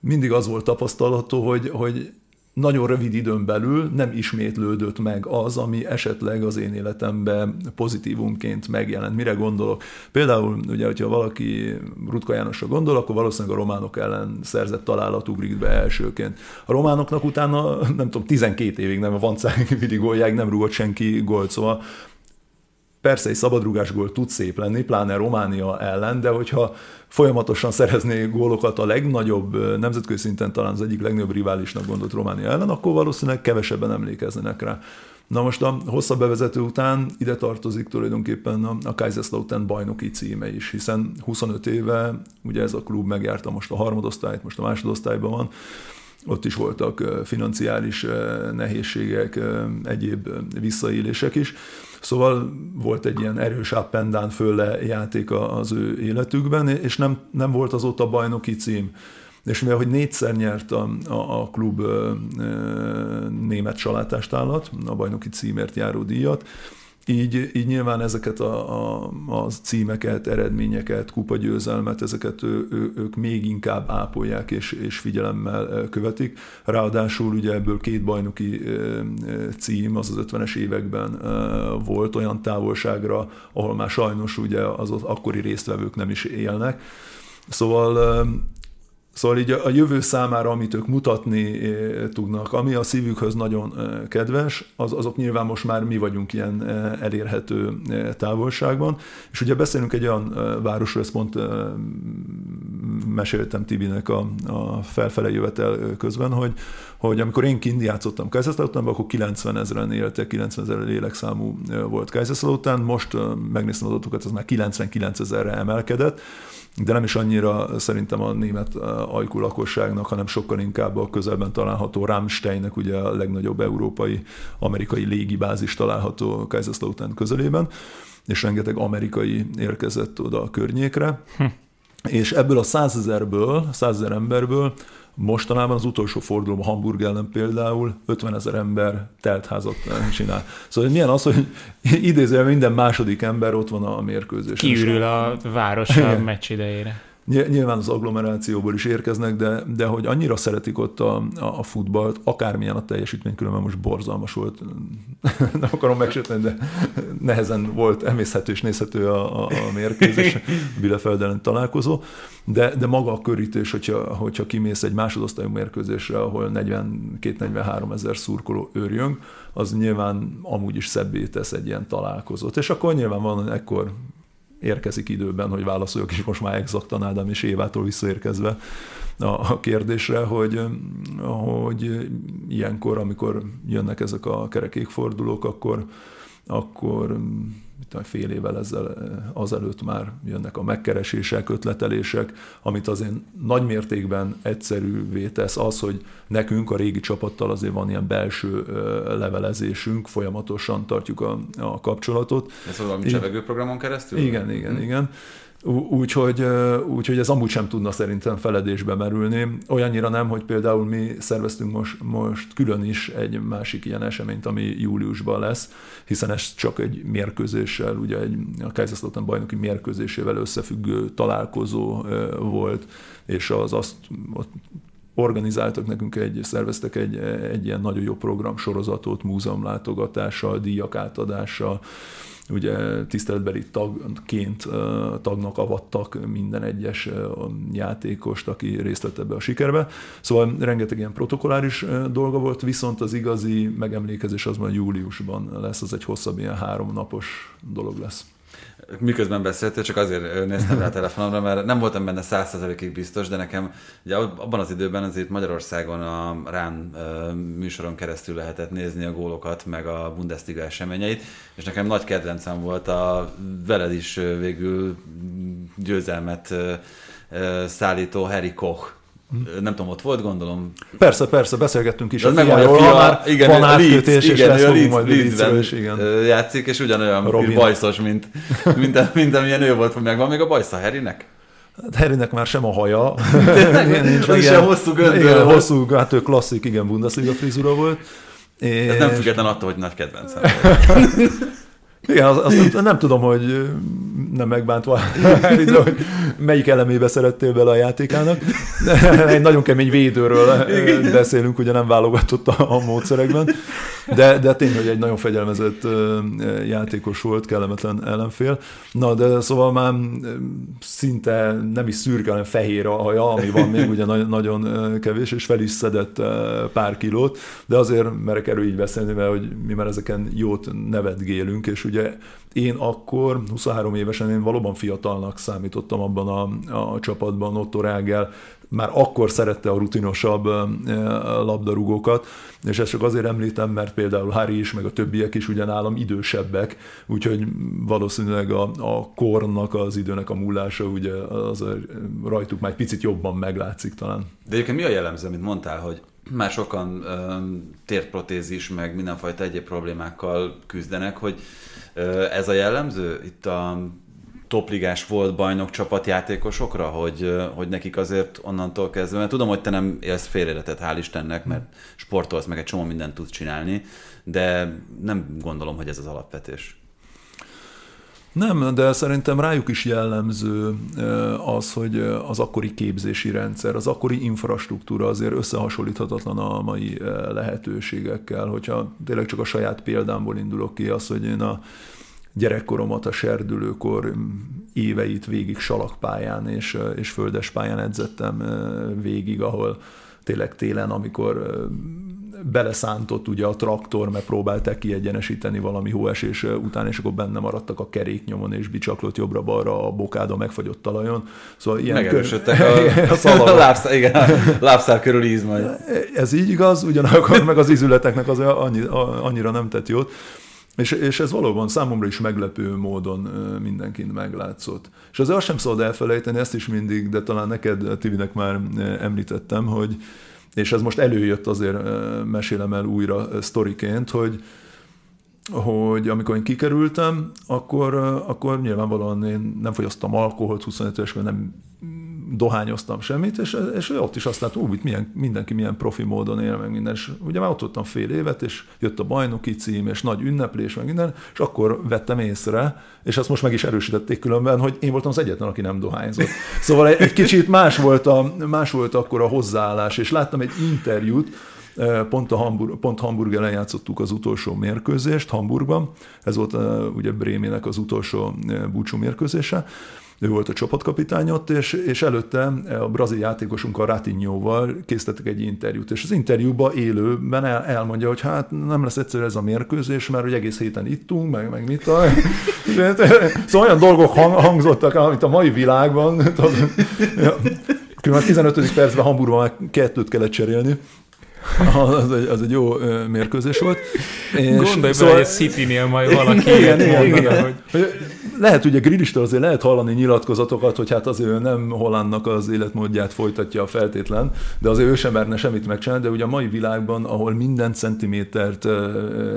[SPEAKER 5] mindig az volt tapasztalható, hogy, hogy nagyon rövid időn belül nem ismétlődött meg az, ami esetleg az én életemben pozitívumként megjelent. Mire gondolok? Például, ugye, hogyha valaki Rutka Jánosra gondol, akkor valószínűleg a románok ellen szerzett találat ugrik be elsőként. A románoknak utána, nem tudom, 12 évig nem, a Vancági góljáig nem rúgott senki gólt, szóval Persze egy szabadrugás gól tud szép lenni, pláne Románia ellen, de hogyha folyamatosan szerezné gólokat a legnagyobb, nemzetközi szinten talán az egyik legnagyobb riválisnak gondolt Románia ellen, akkor valószínűleg kevesebben emlékeznének rá. Na most a hosszabb bevezető után ide tartozik tulajdonképpen a, a Kaiserslautern bajnoki címe is, hiszen 25 éve ugye ez a klub megjárta most a harmadosztályt, most a másodosztályban van, ott is voltak financiális nehézségek, egyéb visszaélések is. Szóval volt egy ilyen erős up and down fölle játék az ő életükben, és nem, nem volt azóta bajnoki cím. És mivel, hogy négyszer nyert a, a, a klub ö, német salátástálat, a bajnoki címért járó díjat, így, így nyilván ezeket a, a, a címeket, eredményeket, kupagyőzelmet, ezeket ő, ő, ők még inkább ápolják és, és figyelemmel követik. Ráadásul ugye ebből két bajnoki cím az az 50-es években volt olyan távolságra, ahol már sajnos ugye az, az akkori résztvevők nem is élnek. Szóval Szóval így a jövő számára, amit ők mutatni eh, tudnak, ami a szívükhöz nagyon eh, kedves, az, azok nyilván most már mi vagyunk ilyen eh, elérhető távolságban. És ugye beszélünk egy olyan városról, ezt pont meséltem Tibinek a, a felfele jövetel közben, hogy, hogy amikor én kint játszottam Kaiserslauternban, akkor 90 ezeren éltek, 90 ezer lélekszámú volt Kaiserslautern, most megnéztem az adatokat, ez már 99 ezerre emelkedett, de nem is annyira szerintem a német ajkú lakosságnak, hanem sokkal inkább a közelben található Rammsteinnek, ugye a legnagyobb európai amerikai légibázis található Kaiserslautern közelében, és rengeteg amerikai érkezett oda a környékre. Hm. És ebből a százezerből, százezer emberből Mostanában az utolsó fordulóban Hamburg ellen például 50 ezer ember teltházat csinál. Szóval milyen az, hogy idézően minden második ember ott van a mérkőzésen.
[SPEAKER 4] Kiürül a város a meccs idejére.
[SPEAKER 5] Nyilván az agglomerációból is érkeznek, de, de hogy annyira szeretik ott a, a, futballt, akármilyen a teljesítmény, különben most borzalmas volt. Nem akarom megsérteni, de nehezen volt emészhető és nézhető a, a, a mérkőzés, Bielefeld ellen találkozó. De, de maga a körítés, hogyha, hogyha kimész egy másodosztályú mérkőzésre, ahol 42-43 ezer szurkoló őrjön, az nyilván amúgy is szebbé tesz egy ilyen találkozót. És akkor nyilván van, ekkor érkezik időben, hogy válaszoljak, és most már exaktan Ádám és Évától visszaérkezve a kérdésre, hogy, hogy ilyenkor, amikor jönnek ezek a kerekékfordulók, akkor, akkor fél évvel ezzel azelőtt már jönnek a megkeresések, ötletelések, amit azért nagy mértékben egyszerűvé tesz az, hogy nekünk a régi csapattal azért van ilyen belső levelezésünk, folyamatosan tartjuk a, a kapcsolatot.
[SPEAKER 3] Ez valami csevegőprogramon keresztül?
[SPEAKER 5] Igen, igen, hm. igen. Úgyhogy, úgyhogy ez amúgy sem tudna szerintem feledésbe merülni. Olyannyira nem, hogy például mi szerveztünk most, most külön is egy másik ilyen eseményt, ami júliusban lesz, hiszen ez csak egy mérkőzéssel, ugye egy, a Kaiserslautern bajnoki mérkőzésével összefüggő találkozó volt, és az azt ott organizáltak nekünk egy, szerveztek egy, egy ilyen nagyon jó program sorozatot, múzeumlátogatással, díjak átadással, ugye tiszteletbeli tagként tagnak avattak minden egyes játékost, aki részt vett ebbe a sikerbe. Szóval rengeteg ilyen protokoláris dolga volt, viszont az igazi megemlékezés az majd júliusban lesz, az egy hosszabb ilyen három napos dolog lesz
[SPEAKER 3] miközben beszéltél, csak azért néztem rá a telefonomra, mert nem voltam benne százszerzalékig biztos, de nekem ugye abban az időben azért Magyarországon a Rán műsoron keresztül lehetett nézni a gólokat, meg a Bundesliga eseményeit, és nekem nagy kedvencem volt a veled is végül győzelmet szállító Harry Koch Nem tudom, ott volt, gondolom.
[SPEAKER 5] Persze, persze, beszélgettünk is
[SPEAKER 3] Az
[SPEAKER 5] a
[SPEAKER 3] majd a fia,
[SPEAKER 5] már
[SPEAKER 3] igen,
[SPEAKER 5] van átkötés,
[SPEAKER 3] Leeds,
[SPEAKER 5] és
[SPEAKER 3] igen,
[SPEAKER 5] lesz
[SPEAKER 3] Leeds,
[SPEAKER 5] majd
[SPEAKER 3] Leedsben
[SPEAKER 5] is, igen.
[SPEAKER 3] játszik, és ugyanolyan bajszos, mint, mint, mint amilyen ő volt, meg van még a bajsza Harrynek?
[SPEAKER 5] Hát Harrynek már sem a haja. Nincs ilyen-
[SPEAKER 3] ilyen hosszú göndör
[SPEAKER 5] Igen, hosszú, hát ő klasszik, igen, Bundesliga frizura volt.
[SPEAKER 3] Ez nem
[SPEAKER 5] És-
[SPEAKER 3] független attól, hogy nagy kedvencem.
[SPEAKER 5] Igen, azt, azt nem, nem tudom, hogy nem megbántva, de hogy melyik elemébe szerettél bele a játékának. Egy nagyon kemény védőről ö, beszélünk, ugye nem válogatott a, a módszerekben, de, de tényleg hogy egy nagyon fegyelmezett játékos volt, kellemetlen ellenfél. Na, de szóval már szinte nem is szürke, hanem fehér a haja, ami van még ugye nagyon, kevés, és fel is szedett pár kilót, de azért merek erről így beszélni, mert hogy mi már ezeken jót nevetgélünk, és ugye én akkor, 23 évesen én valóban fiatalnak számítottam abban a, a csapatban, Otto Rágel, már akkor szerette a rutinosabb labdarúgókat, és ezt csak azért említem, mert például Harry is, meg a többiek is ugyanálam idősebbek, úgyhogy valószínűleg a, a kornak, az időnek a múlása ugye az rajtuk már egy picit jobban meglátszik talán.
[SPEAKER 3] De egyébként mi a jellemző, amit mondtál, hogy már sokan ö, térprotézis, meg mindenfajta egyéb problémákkal küzdenek, hogy ö, ez a jellemző itt a topligás volt bajnok csapatjátékosokra, hogy, hogy nekik azért onnantól kezdve, mert tudom, hogy te nem élsz félreletett, hál' Istennek, mert sportolsz, meg egy csomó mindent tudsz csinálni, de nem gondolom, hogy ez az alapvetés.
[SPEAKER 5] Nem, de szerintem rájuk is jellemző ö, az, hogy ö, az akkori képzési rendszer, az akkori infrastruktúra azért összehasonlíthatatlan a mai ö, lehetőségekkel. Hogyha tényleg csak a saját példámból indulok ki, az, hogy én a gyerekkoromat a serdülőkor mm, éveit végig salakpályán és, és földes pályán edzettem végig, ahol tényleg télen, amikor beleszántott ugye a traktor, mert próbálták kiegyenesíteni valami hóesés után, és akkor benne maradtak a keréknyomon, és bicsaklott jobbra-balra a bokád a megfagyott talajon. Szóval ilyen
[SPEAKER 3] Megerősödtek
[SPEAKER 5] kör-
[SPEAKER 3] a, a, a lábszár, igen, a lábszár körül íz majd.
[SPEAKER 5] Ez így igaz, ugyanakkor meg az izületeknek az annyira nem tett jót. És, és ez valóban számomra is meglepő módon mindenkin meglátszott. És azért azt sem szabad elfelejteni, ezt is mindig, de talán neked, Tivinek már említettem, hogy és ez most előjött azért, mesélem el újra sztoriként, hogy hogy amikor én kikerültem, akkor, akkor nyilvánvalóan én nem fogyasztam alkoholt 25 évesen, nem dohányoztam semmit, és, és ott is azt látom, ú, itt milyen, mindenki milyen profi módon él, meg minden, és ugye már ott voltam fél évet, és jött a bajnoki cím, és nagy ünneplés, meg minden, és akkor vettem észre, és azt most meg is erősítették különben, hogy én voltam az egyetlen, aki nem dohányzott. Szóval egy, egy kicsit más volt, a, más volt akkor a hozzáállás, és láttam egy interjút, eh, Pont, a Hamburg, pont Hamburg ellen játszottuk az utolsó mérkőzést, Hamburgban. Ez volt uh, ugye Brémének az utolsó uh, búcsú mérkőzése. Ő volt a csapatkapitány ott, és, és előtte a brazil játékosunkkal Ratinhoval készítettek egy interjút, és az interjúban élőben el, elmondja, hogy hát nem lesz egyszerű ez a mérkőzés, mert hogy egész héten ittunk, meg, meg mit a... Szóval olyan dolgok hang, hangzottak, amit a mai világban, tudod, ja, különben 15. percben Hamburgban már kettőt kellett cserélni, az egy, az egy jó mérkőzés volt. És
[SPEAKER 4] Gondolj szóval... bele, hogy City-nél majd valaki
[SPEAKER 5] igen, igen, igen.
[SPEAKER 4] hogy
[SPEAKER 5] Lehet ugye Grillistől azért lehet hallani nyilatkozatokat, hogy hát azért ő nem Hollandnak az életmódját folytatja a feltétlen, de azért ő sem merne semmit megcsinálni, de ugye a mai világban, ahol minden centimétert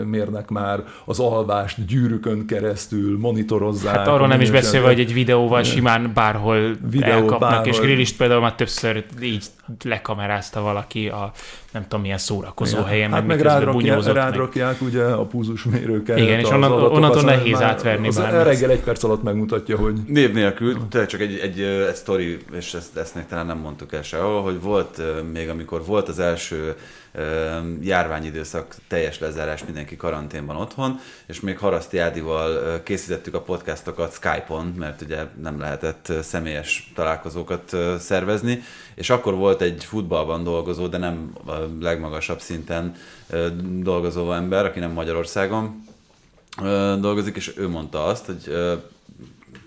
[SPEAKER 5] mérnek már az alvást gyűrűkön keresztül, monitorozzák.
[SPEAKER 4] Hát arról nem is beszélve, hogy egy videóval simán bárhol
[SPEAKER 5] Videó,
[SPEAKER 4] elkapnak,
[SPEAKER 5] bárhol.
[SPEAKER 4] és Grillist például már többször így lekamerázta valaki a nem tudom milyen szórakozó helyen,
[SPEAKER 5] hát meg
[SPEAKER 4] miközben
[SPEAKER 5] rádrakják,
[SPEAKER 4] bunyózott meg.
[SPEAKER 5] rádrakják ugye a púzusmérőket.
[SPEAKER 4] Igen, és onnan- onnantól nehéz átverni
[SPEAKER 5] Az
[SPEAKER 4] bármit.
[SPEAKER 5] reggel egy perc alatt megmutatja, hogy
[SPEAKER 3] Név nélkül, tényleg csak egy, egy, egy sztori, és ezt, ezt talán nem mondtuk el sehol, hogy volt még, amikor volt az első járványidőszak, teljes lezárás, mindenki karanténban otthon, és még Haraszti Ádival készítettük a podcastokat Skype-on, mert ugye nem lehetett személyes találkozókat szervezni, és akkor volt egy futballban dolgozó, de nem a legmagasabb szinten dolgozó ember, aki nem Magyarországon dolgozik, és ő mondta azt, hogy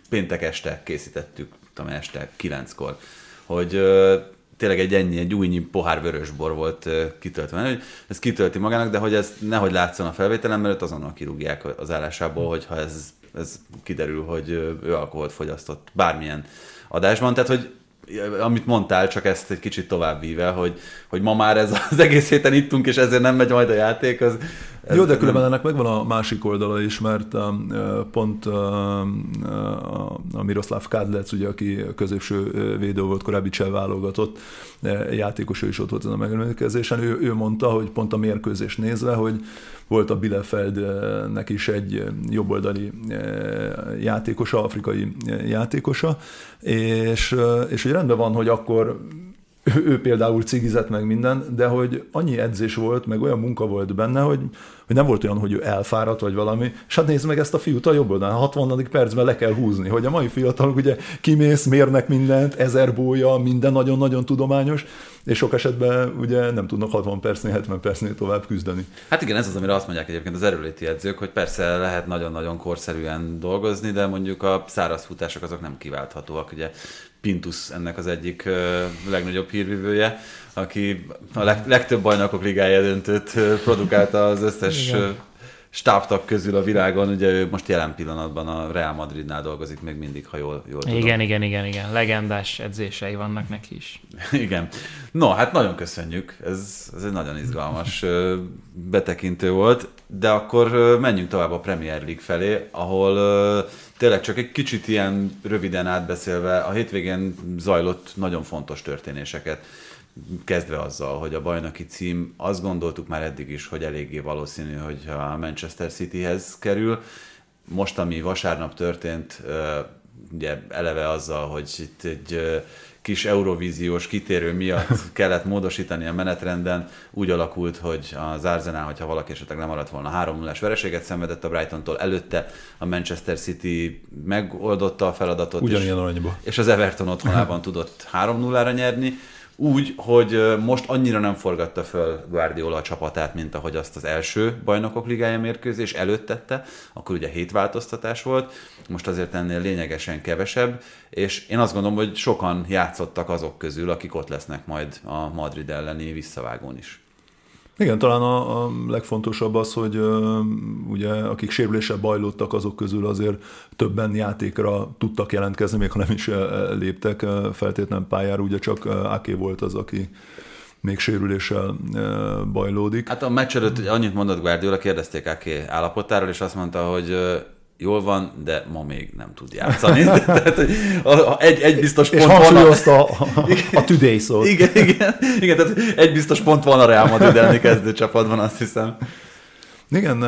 [SPEAKER 3] péntek este készítettük, tudom, este kilenckor, hogy tényleg egy ennyi, egy újnyi pohár vörösbor volt kitöltve, hogy ez kitölti magának, de hogy ez nehogy látszon a felvételen, mert azonnal kirúgják az állásából, hogyha ez, ez kiderül, hogy ő alkoholt fogyasztott bármilyen adásban. Tehát, hogy amit mondtál, csak ezt egy kicsit tovább víve, hogy, hogy ma már ez az egész héten ittunk, és ezért nem megy majd a játék, az,
[SPEAKER 5] Jó, de különben ennek megvan a másik oldala is, mert um, pont um, a Miroslav Kadlec, ugye, aki középső védő volt, korábbi cseh válogatott játékos, ő is ott volt ezen a megemlékezésen, ő, ő mondta, hogy pont a mérkőzés nézve, hogy volt a Bielefeldnek is egy jobboldali játékosa, afrikai játékosa, és, és hogy rendben van, hogy akkor ő, ő például cigizett meg minden, de hogy annyi edzés volt, meg olyan munka volt benne, hogy, hogy nem volt olyan, hogy ő elfáradt vagy valami, és hát nézd meg ezt a fiút a jobb oldalán, 60. percben le kell húzni, hogy a mai fiatalok ugye kimész, mérnek mindent, ezer bója, minden nagyon-nagyon tudományos, és sok esetben ugye nem tudnak 60 percnél, 70 percnél tovább küzdeni.
[SPEAKER 3] Hát igen, ez az, amire azt mondják egyébként az erőléti edzők, hogy persze lehet nagyon-nagyon korszerűen dolgozni, de mondjuk a száraz futások azok nem kiválthatóak. Ugye Pintus ennek az egyik legnagyobb hírvívője, aki a leg, legtöbb bajnokok ligája döntőt produkálta az összes Igen. stábtag közül a világon. Ugye ő most jelen pillanatban a Real Madridnál dolgozik még mindig, ha jól, jól
[SPEAKER 4] tudom. Igen, igen, igen, igen. Legendás edzései vannak neki is.
[SPEAKER 3] igen. No, hát nagyon köszönjük. Ez, ez egy nagyon izgalmas betekintő volt. De akkor menjünk tovább a Premier League felé, ahol tényleg csak egy kicsit ilyen röviden átbeszélve, a hétvégén zajlott nagyon fontos történéseket, kezdve azzal, hogy a bajnoki cím, azt gondoltuk már eddig is, hogy eléggé valószínű, hogy a Manchester Cityhez kerül. Most, ami vasárnap történt, ugye eleve azzal, hogy itt egy kis eurovíziós kitérő miatt kellett módosítani a menetrenden. Úgy alakult, hogy az Arsenal, hogyha valaki esetleg nem maradt volna 3 0 vereséget szenvedett a Brightontól, előtte a Manchester City megoldotta a feladatot.
[SPEAKER 5] Ugyanilyen aranyba.
[SPEAKER 3] És az Everton otthonában tudott 3-0-ra nyerni úgy, hogy most annyira nem forgatta föl Guardiola a csapatát, mint ahogy azt az első bajnokok ligája mérkőzés előtt tette, akkor ugye hét változtatás volt, most azért ennél lényegesen kevesebb, és én azt gondolom, hogy sokan játszottak azok közül, akik ott lesznek majd a Madrid elleni visszavágón is.
[SPEAKER 5] Igen, talán a, a legfontosabb az, hogy uh, ugye akik sérüléssel bajlódtak, azok közül azért többen játékra tudtak jelentkezni, még ha nem is léptek feltétlenül pályára, ugye csak Aké volt az, aki még sérüléssel bajlódik.
[SPEAKER 3] Hát a meccs előtt annyit mondott Guardiola, kérdezték Aké állapotáról, és azt mondta, hogy jól van, de ma még nem tud játszani. Tehát, egy, egy biztos
[SPEAKER 5] pont és van. A, a, a today szót.
[SPEAKER 3] Igen, igen, igen, tehát egy biztos pont van a Real Madrid elleni kezdőcsapatban, azt hiszem.
[SPEAKER 5] Igen,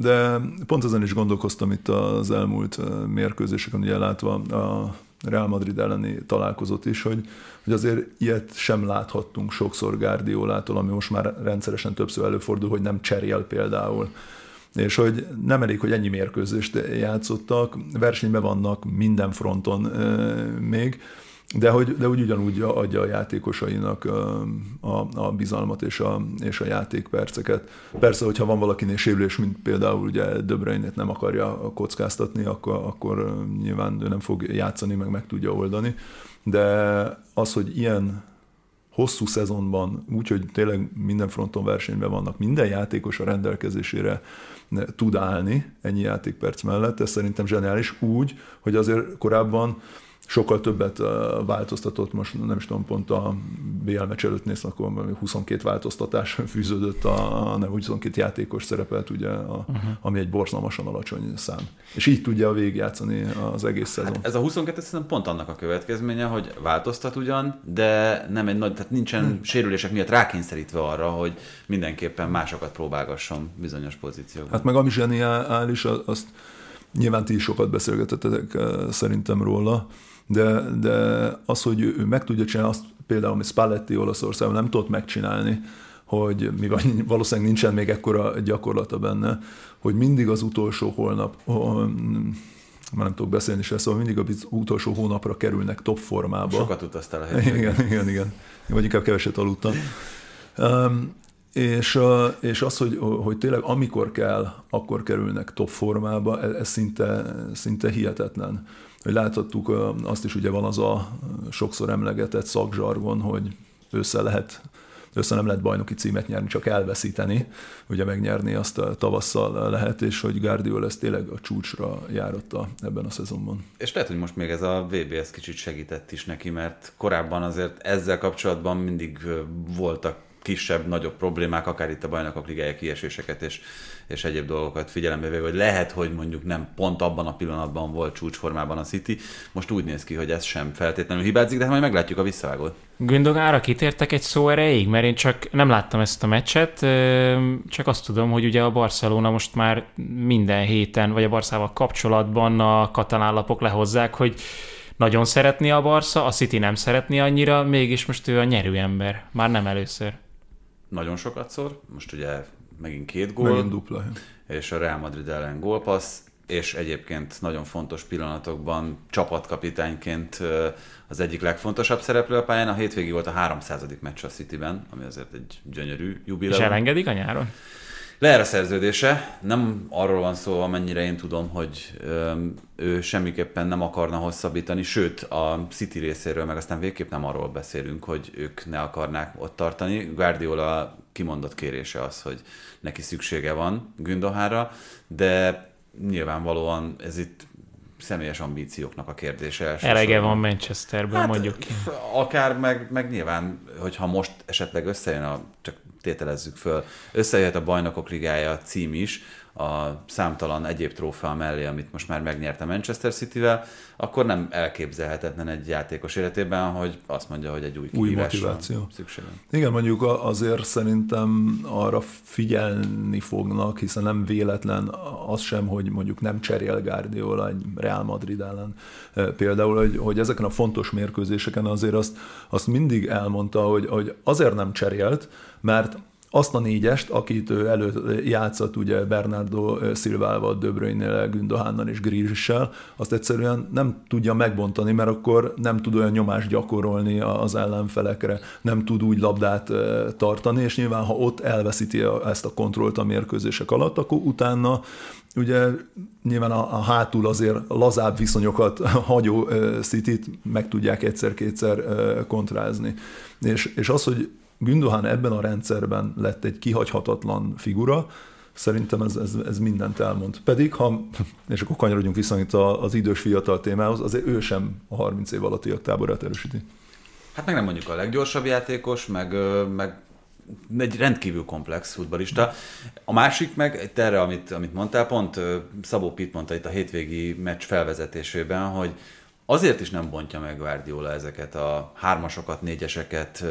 [SPEAKER 5] de pont ezen is gondolkoztam itt az elmúlt mérkőzéseken, ugye látva a Real Madrid elleni találkozót is, hogy, hogy azért ilyet sem láthattunk sokszor Guardiolától, ami most már rendszeresen többször előfordul, hogy nem cserél például és hogy nem elég, hogy ennyi mérkőzést játszottak, versenyben vannak minden fronton még, de hogy, de úgy ugyanúgy adja a játékosainak a, a bizalmat és a, és a játékperceket. Persze, hogyha van valakinél sérülés, mint például ugye Döbreinét nem akarja kockáztatni, akkor, akkor nyilván ő nem fog játszani, meg meg tudja oldani. De az, hogy ilyen hosszú szezonban, úgyhogy tényleg minden fronton versenyben vannak, minden játékos a rendelkezésére tud állni ennyi játékperc mellett, ez szerintem zseniális. Úgy, hogy azért korábban sokkal többet változtatott, most nem is tudom, pont a BL meccs előtt néz, akkor 22 változtatás fűződött, a, nem 22 játékos szerepelt, ugye, a, uh-huh. ami egy borzalmasan alacsony szám. És így tudja végigjátszani az egész szezon. Hát
[SPEAKER 3] ez a 22 szerintem pont annak a következménye, hogy változtat ugyan, de nem egy nagy, tehát nincsen hmm. sérülések miatt rákényszerítve arra, hogy mindenképpen másokat próbálgasson bizonyos pozíciókban.
[SPEAKER 5] Hát meg ami zseniális, azt nyilván ti is sokat beszélgetettek szerintem róla, de, de az, hogy ő meg tudja csinálni, azt például, amit Spalletti Olaszországban nem tudott megcsinálni, hogy mi valószínűleg nincsen még ekkora gyakorlata benne, hogy mindig az utolsó holnap, már nem tudok beszélni se, szóval mindig az utolsó hónapra kerülnek top formába.
[SPEAKER 3] Sokat utaztál a helyben.
[SPEAKER 5] Igen, igen, igen. Vagy inkább keveset aludtam. Um, és, és az, hogy, hogy tényleg amikor kell, akkor kerülnek top formába, ez, ez szinte, szinte hihetetlen hogy láthattuk, azt is ugye van az a sokszor emlegetett szakzsargon, hogy össze lehet össze nem lehet bajnoki címet nyerni, csak elveszíteni, ugye megnyerni azt a tavasszal lehet, és hogy Guardiola ez tényleg a csúcsra járotta ebben a szezonban.
[SPEAKER 3] És lehet, hogy most még ez a VB ez kicsit segített is neki, mert korábban azért ezzel kapcsolatban mindig voltak kisebb, nagyobb problémák, akár itt a bajnokok ligája kieséseket és, és egyéb dolgokat figyelembe véve, hogy lehet, hogy mondjuk nem pont abban a pillanatban volt csúcsformában a City, most úgy néz ki, hogy ez sem feltétlenül hibázik, de hát majd meglátjuk a visszavágót.
[SPEAKER 4] Gündogára kitértek egy szó erejéig, mert én csak nem láttam ezt a meccset, csak azt tudom, hogy ugye a Barcelona most már minden héten, vagy a Barszával kapcsolatban a katalán lapok lehozzák, hogy nagyon szeretné a Barca, a City nem szeretné annyira, mégis most ő a nyerő ember. Már nem először
[SPEAKER 3] nagyon sokat szor, most ugye megint két gól,
[SPEAKER 5] megint dupla.
[SPEAKER 3] és a Real Madrid ellen gólpassz, és egyébként nagyon fontos pillanatokban csapatkapitányként az egyik legfontosabb szereplő a pályán. A hétvégi volt a 300. meccs a Cityben, ami azért egy gyönyörű jubileum.
[SPEAKER 4] És elengedik a nyáron?
[SPEAKER 3] Leer a szerződése, nem arról van szó, amennyire én tudom, hogy ő semmiképpen nem akarna hosszabbítani, sőt a City részéről, meg aztán végképp nem arról beszélünk, hogy ők ne akarnák ott tartani. Guardiola kimondott kérése az, hogy neki szüksége van Gündohára, de nyilvánvalóan ez itt személyes ambícióknak a kérdése.
[SPEAKER 4] Elege van Manchesterből, hát, mondjuk ki.
[SPEAKER 3] Akár meg, meg nyilván, hogyha most esetleg összejön a, csak tételezzük föl, összejöhet a bajnokok ligája cím is, a számtalan egyéb trófea mellé, amit most már megnyerte Manchester City-vel, akkor nem elképzelhetetlen egy játékos életében, hogy azt mondja, hogy egy új,
[SPEAKER 5] motiváció.
[SPEAKER 3] szükség
[SPEAKER 5] Igen, mondjuk azért szerintem arra figyelni fognak, hiszen nem véletlen az sem, hogy mondjuk nem cserél Guardiola egy Real Madrid ellen. Például, hogy, hogy ezeken a fontos mérkőzéseken azért azt, azt mindig elmondta, hogy, hogy azért nem cserélt, mert azt a négyest, akit ő elő játszott ugye Bernardo Szilvával, De Bruyne-nél, Gündohánnal és Grízsissel, azt egyszerűen nem tudja megbontani, mert akkor nem tud olyan nyomást gyakorolni az ellenfelekre, nem tud úgy labdát tartani, és nyilván ha ott elveszíti ezt a kontrollt a mérkőzések alatt, akkor utána ugye nyilván a, a hátul azért lazább viszonyokat hagyó city meg tudják egyszer-kétszer kontrázni. És, és az, hogy Gündohan ebben a rendszerben lett egy kihagyhatatlan figura, szerintem ez, ez, ez mindent elmond. Pedig, ha, és akkor kanyarodjunk vissza itt az idős fiatal témához, azért ő sem a 30 év alatti táborát erősíti.
[SPEAKER 3] Hát meg nem mondjuk a leggyorsabb játékos, meg, meg egy rendkívül komplex futbalista. A másik meg, erre, amit, amit mondtál, pont Szabó Pitt mondta itt a hétvégi meccs felvezetésében, hogy Azért is nem bontja meg Guardiola ezeket a hármasokat, négyeseket,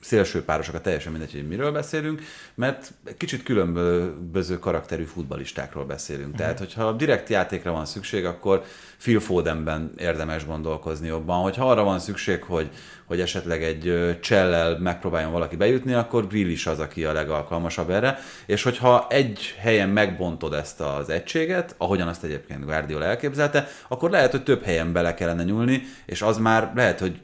[SPEAKER 3] szélső párosokat, teljesen mindegy, hogy miről beszélünk, mert kicsit különböző karakterű futbalistákról beszélünk. Uh-huh. Tehát, hogyha direkt játékra van szükség, akkor Phil Fodenben érdemes gondolkozni jobban. Hogyha arra van szükség, hogy, hogy esetleg egy csellel megpróbáljon valaki bejutni, akkor Grill is az, aki a legalkalmasabb erre. És hogyha egy helyen megbontod ezt az egységet, ahogyan azt egyébként Guardiola elképzelte, akkor lehet, hogy több helyen bele kellene nyúlni, és az már lehet, hogy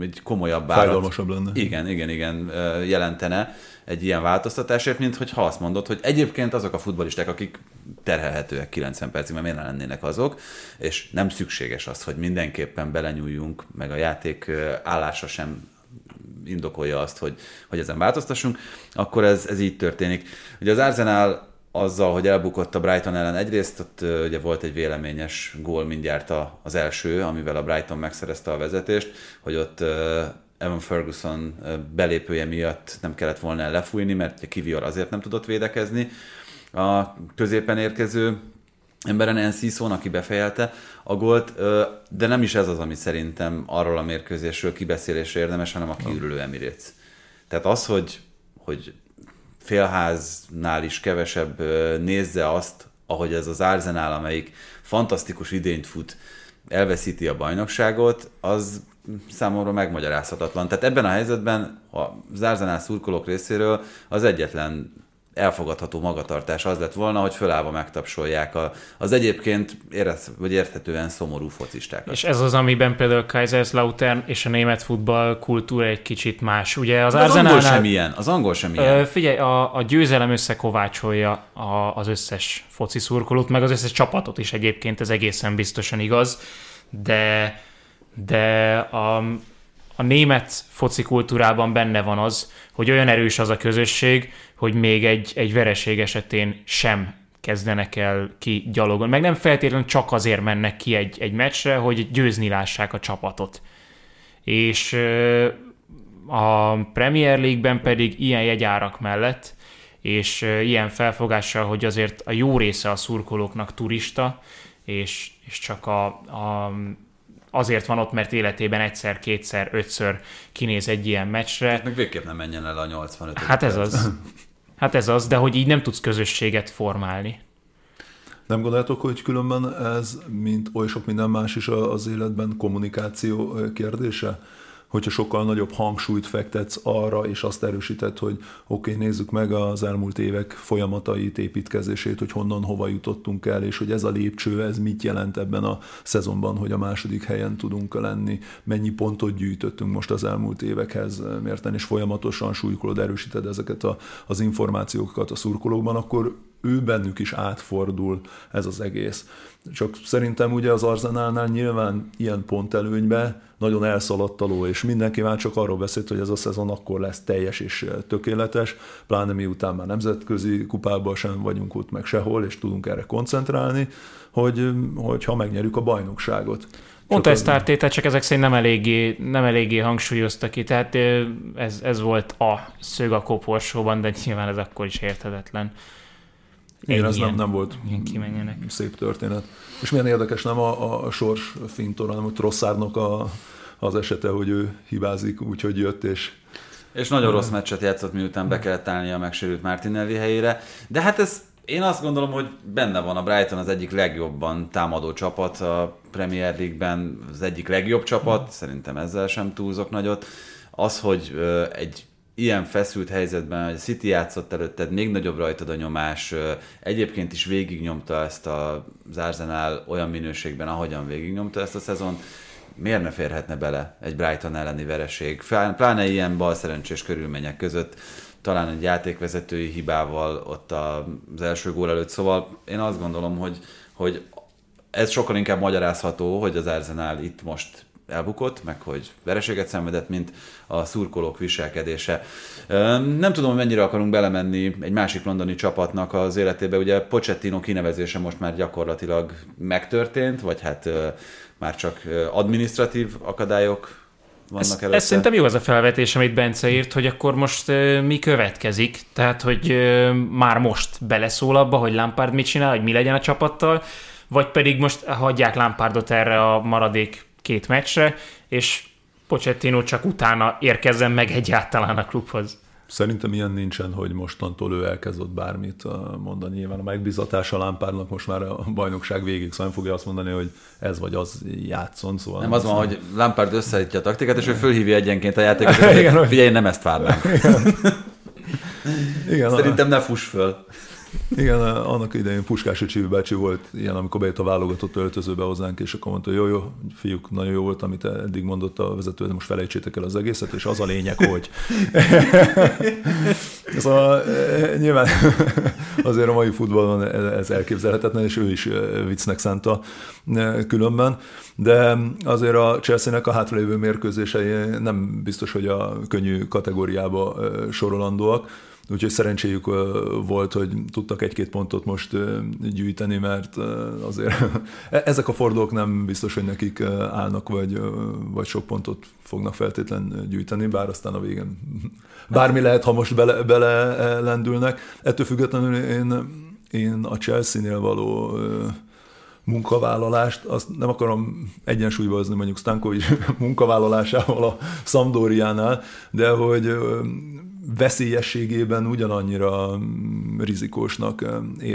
[SPEAKER 3] egy komolyabb
[SPEAKER 5] árat. Fájdalmasabb lenne.
[SPEAKER 3] Igen, igen, igen, jelentene egy ilyen változtatásért, mint hogy ha azt mondod, hogy egyébként azok a futbolisták, akik terhelhetőek 90 percig, mert miért ne lennének azok, és nem szükséges az, hogy mindenképpen belenyúljunk, meg a játék állása sem indokolja azt, hogy, hogy ezen változtassunk, akkor ez, ez így történik. Ugye az Arsenal azzal, hogy elbukott a Brighton ellen egyrészt, ott ugye volt egy véleményes gól mindjárt az első, amivel a Brighton megszerezte a vezetést, hogy ott Evan Ferguson belépője miatt nem kellett volna lefújni, mert a Kivior azért nem tudott védekezni. A középen érkező emberen Encison, aki befejelte a gólt, de nem is ez az, ami szerintem arról a mérkőzésről kibeszélésre érdemes, hanem a kiürülő Emirates. Tehát az, hogy, hogy félháznál is kevesebb nézze azt, ahogy ez az Arsenal, amelyik fantasztikus idényt fut, elveszíti a bajnokságot, az számomra megmagyarázhatatlan. Tehát ebben a helyzetben a Arsenal szurkolók részéről az egyetlen elfogadható magatartás az lett volna, hogy fölállva megtapsolják a, az egyébként érez, vagy érthetően szomorú focistákat.
[SPEAKER 4] És ez az, amiben például Kaiserslautern és a német futball kultúra egy kicsit más. Ugye az,
[SPEAKER 3] az angol sem ilyen. Az angol sem ilyen.
[SPEAKER 4] Figyelj, a, a győzelem összekovácsolja a, az összes foci szurkolót, meg az összes csapatot is egyébként, ez egészen biztosan igaz, de de a, a német foci kultúrában benne van az, hogy olyan erős az a közösség, hogy még egy, egy vereség esetén sem kezdenek el ki gyalogon. Meg nem feltétlenül csak azért mennek ki egy, egy meccsre, hogy győzni lássák a csapatot. És a Premier League-ben pedig ilyen jegyárak mellett, és ilyen felfogással, hogy azért a jó része a szurkolóknak turista, és, és csak a, a azért van ott, mert életében egyszer, kétszer, ötször kinéz egy ilyen meccsre.
[SPEAKER 3] Meg végképp nem menjen el a 85
[SPEAKER 4] Hát ez az. Hát ez az, de hogy így nem tudsz közösséget formálni.
[SPEAKER 5] Nem gondoljátok, hogy különben ez, mint oly sok minden más is az életben kommunikáció kérdése? Hogyha sokkal nagyobb hangsúlyt fektetsz arra, és azt erősített, hogy oké, okay, nézzük meg az elmúlt évek folyamatait, építkezését, hogy honnan, hova jutottunk el, és hogy ez a lépcső, ez mit jelent ebben a szezonban, hogy a második helyen tudunk lenni, mennyi pontot gyűjtöttünk most az elmúlt évekhez mérten, és folyamatosan súlykolod, erősíted ezeket a, az információkat a szurkolókban, akkor ő bennük is átfordul ez az egész. Csak szerintem ugye az Arzenálnál nyilván ilyen pontelőnybe nagyon elszaladtaló, és mindenki már csak arról beszélt, hogy ez a szezon akkor lesz teljes és tökéletes, pláne miután már nemzetközi kupában sem vagyunk ott meg sehol, és tudunk erre koncentrálni, hogy, hogy ha megnyerjük a bajnokságot.
[SPEAKER 4] Mondta ezt Ártéta, csak ezek szerint nem eléggé, nem eléggé hangsúlyozta ki, tehát ez, ez volt a szög a koporsóban, de nyilván ez akkor is érthetetlen.
[SPEAKER 5] Igen, ez nem, nem volt
[SPEAKER 4] kimenjenek.
[SPEAKER 5] szép történet. És milyen érdekes nem a, a sors fintor, hanem a Trosszárnak a, az esete, hogy ő hibázik, úgyhogy jött, és
[SPEAKER 3] és nagyon rossz meccset játszott, miután be kellett állni a megsérült Martinelli helyére. De hát ez én azt gondolom, hogy benne van a Brighton az egyik legjobban támadó csapat a Premier League-ben, az egyik legjobb csapat, szerintem ezzel sem túlzok nagyot. Az, hogy egy ilyen feszült helyzetben, hogy a City játszott előtted, még nagyobb rajtad a nyomás, egyébként is végignyomta ezt az Arsenal olyan minőségben, ahogyan végignyomta ezt a szezon, miért ne férhetne bele egy Brighton elleni vereség, pláne ilyen balszerencsés körülmények között, talán egy játékvezetői hibával ott az első gól előtt, szóval én azt gondolom, hogy, hogy ez sokkal inkább magyarázható, hogy az Arsenal itt most elbukott, meg hogy vereséget szenvedett, mint a szurkolók viselkedése. Nem tudom, mennyire akarunk belemenni egy másik londoni csapatnak az életébe. Ugye Pochettino kinevezése most már gyakorlatilag megtörtént, vagy hát már csak administratív akadályok vannak ez, előtte.
[SPEAKER 4] Ez szerintem jó az a felvetés, amit Bence írt, hogy akkor most uh, mi következik. Tehát, hogy uh, már most beleszól abba, hogy Lampard mit csinál, hogy mi legyen a csapattal, vagy pedig most hagyják Lampardot erre a maradék két meccsre, és Pochettino csak utána érkezzen meg egyáltalán a klubhoz.
[SPEAKER 5] Szerintem ilyen nincsen, hogy mostantól ő elkezdett bármit mondani. Nyilván a megbizatása Lámpárnak most már a bajnokság végig, szóval nem fogja azt mondani, hogy ez vagy az játszon. Szóval
[SPEAKER 3] nem, az van, hogy Lampard összeállítja a taktikát, és ő fölhívja egyenként a játékosokat, hogy figyelj, nem ezt várnám. Igen, Szerintem ne fuss föl.
[SPEAKER 5] Igen, annak idején Puskás Öcsi bácsi volt ilyen, amikor bejött a válogatott öltözőbe hozzánk, és akkor mondta, jó, jó, fiúk, nagyon jó volt, amit eddig mondott a vezető, de most felejtsétek el az egészet, és az a lényeg, hogy. szóval e, nyilván azért a mai futballon ez elképzelhetetlen, és ő is e, viccnek szánta különben, de azért a Chelsea-nek a hátralévő mérkőzései nem biztos, hogy a könnyű kategóriába sorolandóak Úgyhogy szerencséjük volt, hogy tudtak egy-két pontot most gyűjteni, mert azért e-, ezek a fordulók nem biztos, hogy nekik állnak, vagy, vagy sok pontot fognak feltétlen gyűjteni, bár aztán a végén bármi lehet, ha most bele, bele lendülnek. Ettől függetlenül én, én a Chelsea-nél való munkavállalást, azt nem akarom egyensúlyba hozni mondjuk Stankovic munkavállalásával a Sampdoriánál, de hogy veszélyességében ugyanannyira mm, rizikósnak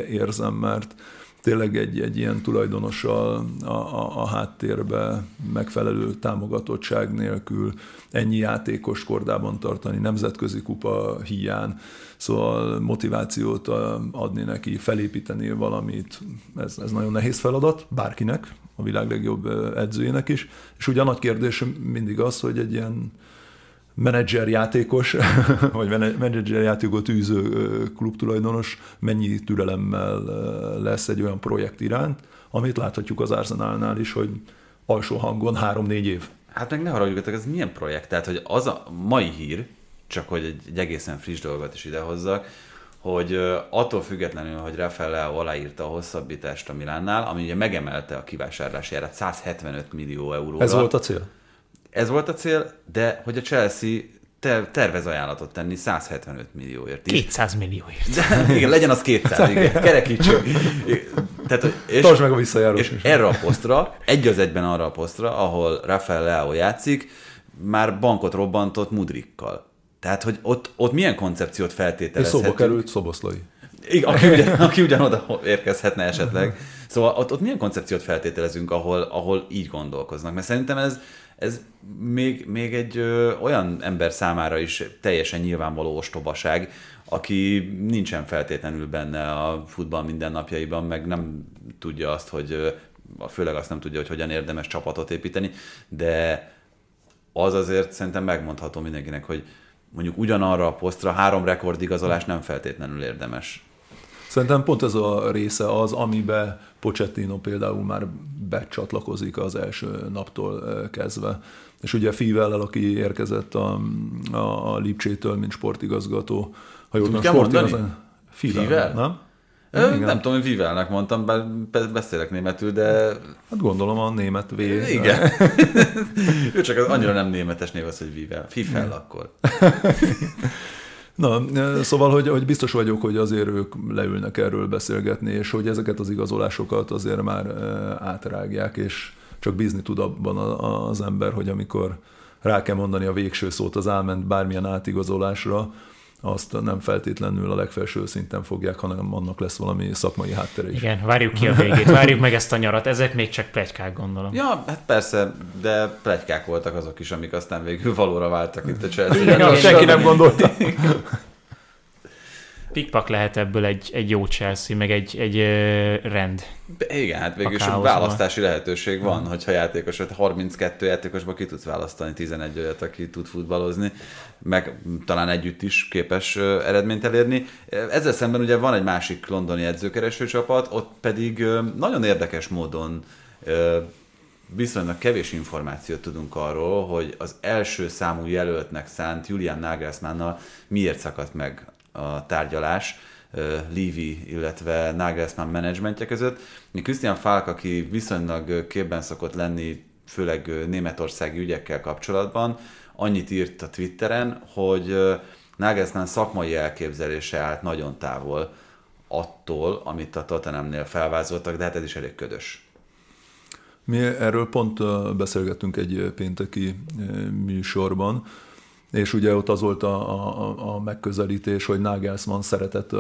[SPEAKER 5] érzem, mert tényleg egy, egy ilyen tulajdonossal a, a, a háttérbe megfelelő támogatottság nélkül ennyi játékos kordában tartani, nemzetközi kupa hiány, szóval motivációt adni neki, felépíteni valamit, ez, ez nagyon nehéz feladat, bárkinek, a világ legjobb edzőjének is, és ugye a nagy kérdés mindig az, hogy egy ilyen menedzser játékos, vagy menedzser játékot űző klubtulajdonos mennyi türelemmel lesz egy olyan projekt iránt, amit láthatjuk az Arsenalnál is, hogy alsó hangon három-négy év.
[SPEAKER 3] Hát meg ne haragudjatok, ez milyen projekt? Tehát, hogy az a mai hír, csak hogy egy, egy egészen friss dolgot is idehozzak, hogy attól függetlenül, hogy Rafael Leao aláírta a hosszabbítást a Milánnál, ami ugye megemelte a kivásárlási árat 175 millió euróra.
[SPEAKER 5] Ez volt a cél?
[SPEAKER 3] Ez volt a cél, de hogy a Chelsea ter- tervez ajánlatot tenni 175 millióért is.
[SPEAKER 4] 200 millióért.
[SPEAKER 3] De, igen, legyen az 200, igen, kerekítsük. Tehát, és,
[SPEAKER 5] Tartsd meg a visszajárós
[SPEAKER 3] És
[SPEAKER 5] is.
[SPEAKER 3] erre a posztra, egy az egyben arra a posztra, ahol Rafael Leao játszik, már bankot robbantott Mudrikkal. Tehát, hogy ott, ott milyen koncepciót
[SPEAKER 5] És
[SPEAKER 3] feltételezhetünk?
[SPEAKER 5] szóba került Szoboszlai.
[SPEAKER 3] Igen, aki, ugyan, aki ugyanoda érkezhetne esetleg. Szóval ott, ott milyen koncepciót feltételezünk, ahol, ahol így gondolkoznak? Mert szerintem ez, ez még, még egy ö, olyan ember számára is teljesen nyilvánvaló ostobaság, aki nincsen feltétlenül benne a futball mindennapjaiban, meg nem tudja azt, hogy főleg azt nem tudja, hogy hogyan érdemes csapatot építeni, de az azért szerintem megmondható mindenkinek, hogy mondjuk ugyanarra a posztra három rekordigazolás nem feltétlenül érdemes.
[SPEAKER 5] Szerintem pont ez a része az, amibe Pochettino például már becsatlakozik az első naptól eh, kezdve. És ugye Fivellel, aki érkezett a, a, a Lipcsétől, mint sportigazgató, ha jól tudom, sportigazgató. Fivel, nem?
[SPEAKER 3] Ö,
[SPEAKER 5] Igen.
[SPEAKER 3] Nem tudom, hogy Vivelnek mondtam, bár be- beszélek németül, de
[SPEAKER 5] Hát gondolom a német V.
[SPEAKER 3] igen. ő csak az annyira nem németes név az, hogy Vivel. Fifel akkor.
[SPEAKER 5] Na, e, szóval, hogy, hogy biztos vagyok, hogy azért ők leülnek erről beszélgetni, és hogy ezeket az igazolásokat azért már e, átrágják, és csak bízni tud abban az ember, hogy amikor rá kell mondani a végső szót az álment bármilyen átigazolásra, azt nem feltétlenül a legfelső szinten fogják, hanem annak lesz valami szakmai háttere is.
[SPEAKER 4] Igen, várjuk ki a végét, várjuk meg ezt a nyarat. Ezek még csak plegykák, gondolom.
[SPEAKER 3] Ja, hát persze, de plegykák voltak azok is, amik aztán végül valóra váltak itt a Chelsea.
[SPEAKER 4] Igen,
[SPEAKER 5] Senki nem gondolta.
[SPEAKER 4] Pikpak lehet ebből egy, egy jó Chelsea, meg egy, egy rend.
[SPEAKER 3] Igen, hát végül is választási lehetőség van, hogyha játékos, hát 32 játékosban ki tudsz választani 11 olyat, aki tud futballozni, meg talán együtt is képes eredményt elérni. Ezzel szemben ugye van egy másik londoni edzőkereső csapat, ott pedig nagyon érdekes módon viszonylag kevés információt tudunk arról, hogy az első számú jelöltnek szánt Julian Nagelsmannnal miért szakadt meg a tárgyalás Levy, illetve Nagelsmann menedzsmentje között. Christian Falk, aki viszonylag képben szokott lenni, főleg németországi ügyekkel kapcsolatban, annyit írt a Twitteren, hogy Nagelsmann szakmai elképzelése állt nagyon távol attól, amit a Tottenhamnél felvázoltak, de hát ez is elég ködös.
[SPEAKER 5] Mi erről pont beszélgettünk egy pénteki műsorban, és ugye ott az volt a, a, a megközelítés, hogy Nagelsmann szeretett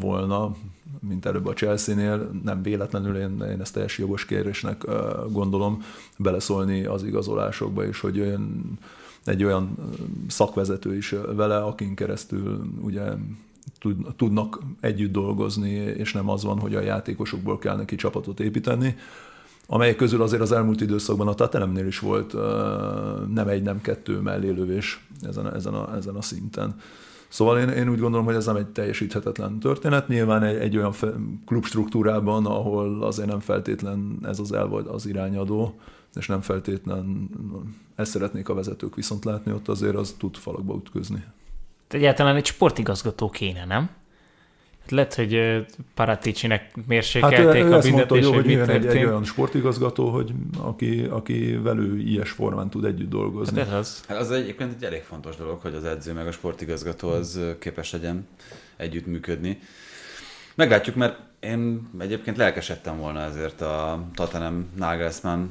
[SPEAKER 5] volna, mint előbb a Chelsea-nél, nem véletlenül én, én ezt teljes jogos kérésnek gondolom, beleszólni az igazolásokba, és hogy olyan, egy olyan szakvezető is vele, akin keresztül ugye tud- tudnak együtt dolgozni, és nem az van, hogy a játékosokból kell neki csapatot építeni, amelyek közül azért az elmúlt időszakban a Tottenhamnél is volt nem egy, nem kettő mellélövés ezen a, ezen a, ezen a szinten. Szóval én, én úgy gondolom, hogy ez nem egy teljesíthetetlen történet. Nyilván egy, egy olyan klubstruktúrában, ahol azért nem feltétlen ez az el vagy az irányadó, és nem feltétlen ezt szeretnék a vezetők viszont látni, ott azért az tud falakba ütközni.
[SPEAKER 4] Egyáltalán egy sportigazgató kéne, nem? Hát Lehet, hogy ö, Paraticinek
[SPEAKER 5] Hát
[SPEAKER 4] mérsékelték
[SPEAKER 5] ő
[SPEAKER 4] a
[SPEAKER 5] ezt mondta,
[SPEAKER 4] büntetés,
[SPEAKER 5] hogy,
[SPEAKER 4] hogy
[SPEAKER 5] hogy
[SPEAKER 4] mit
[SPEAKER 5] jön egy, egy olyan sportigazgató, hogy aki, aki velő ilyes formán tud együtt dolgozni.
[SPEAKER 4] Hát ez az.
[SPEAKER 3] Hát az egyébként egy elég fontos dolog, hogy az edző meg a sportigazgató az ö, képes legyen együttműködni. Meglátjuk, mert én egyébként lelkesedtem volna ezért a Tottenham Nagelsmann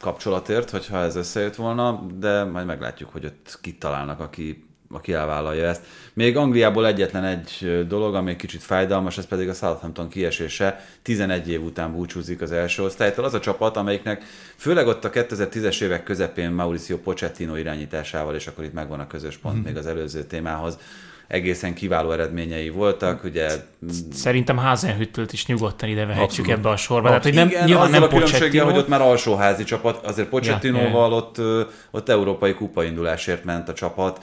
[SPEAKER 3] kapcsolatért, hogyha ez összejött volna, de majd meglátjuk, hogy ott kit találnak, aki, aki elvállalja ezt. Még Angliából egyetlen egy dolog, ami egy kicsit fájdalmas, ez pedig a Southampton kiesése. 11 év után búcsúzik az első osztálytól. Az a csapat, amelyiknek főleg ott a 2010-es évek közepén Mauricio Pochettino irányításával, és akkor itt megvan a közös pont még az előző témához, egészen kiváló eredményei voltak, ugye
[SPEAKER 4] Szerintem Hazenhüttelt is nyugodtan ide vehetjük ebbe a sorba. Tehát, hogy nem,
[SPEAKER 3] igen,
[SPEAKER 4] nyilván nem
[SPEAKER 3] a különbséggel, hogy ott már alsóházi csapat, azért Pochettinóval
[SPEAKER 4] Ja,
[SPEAKER 3] ott, ott európai kupaindulásért ment a csapat,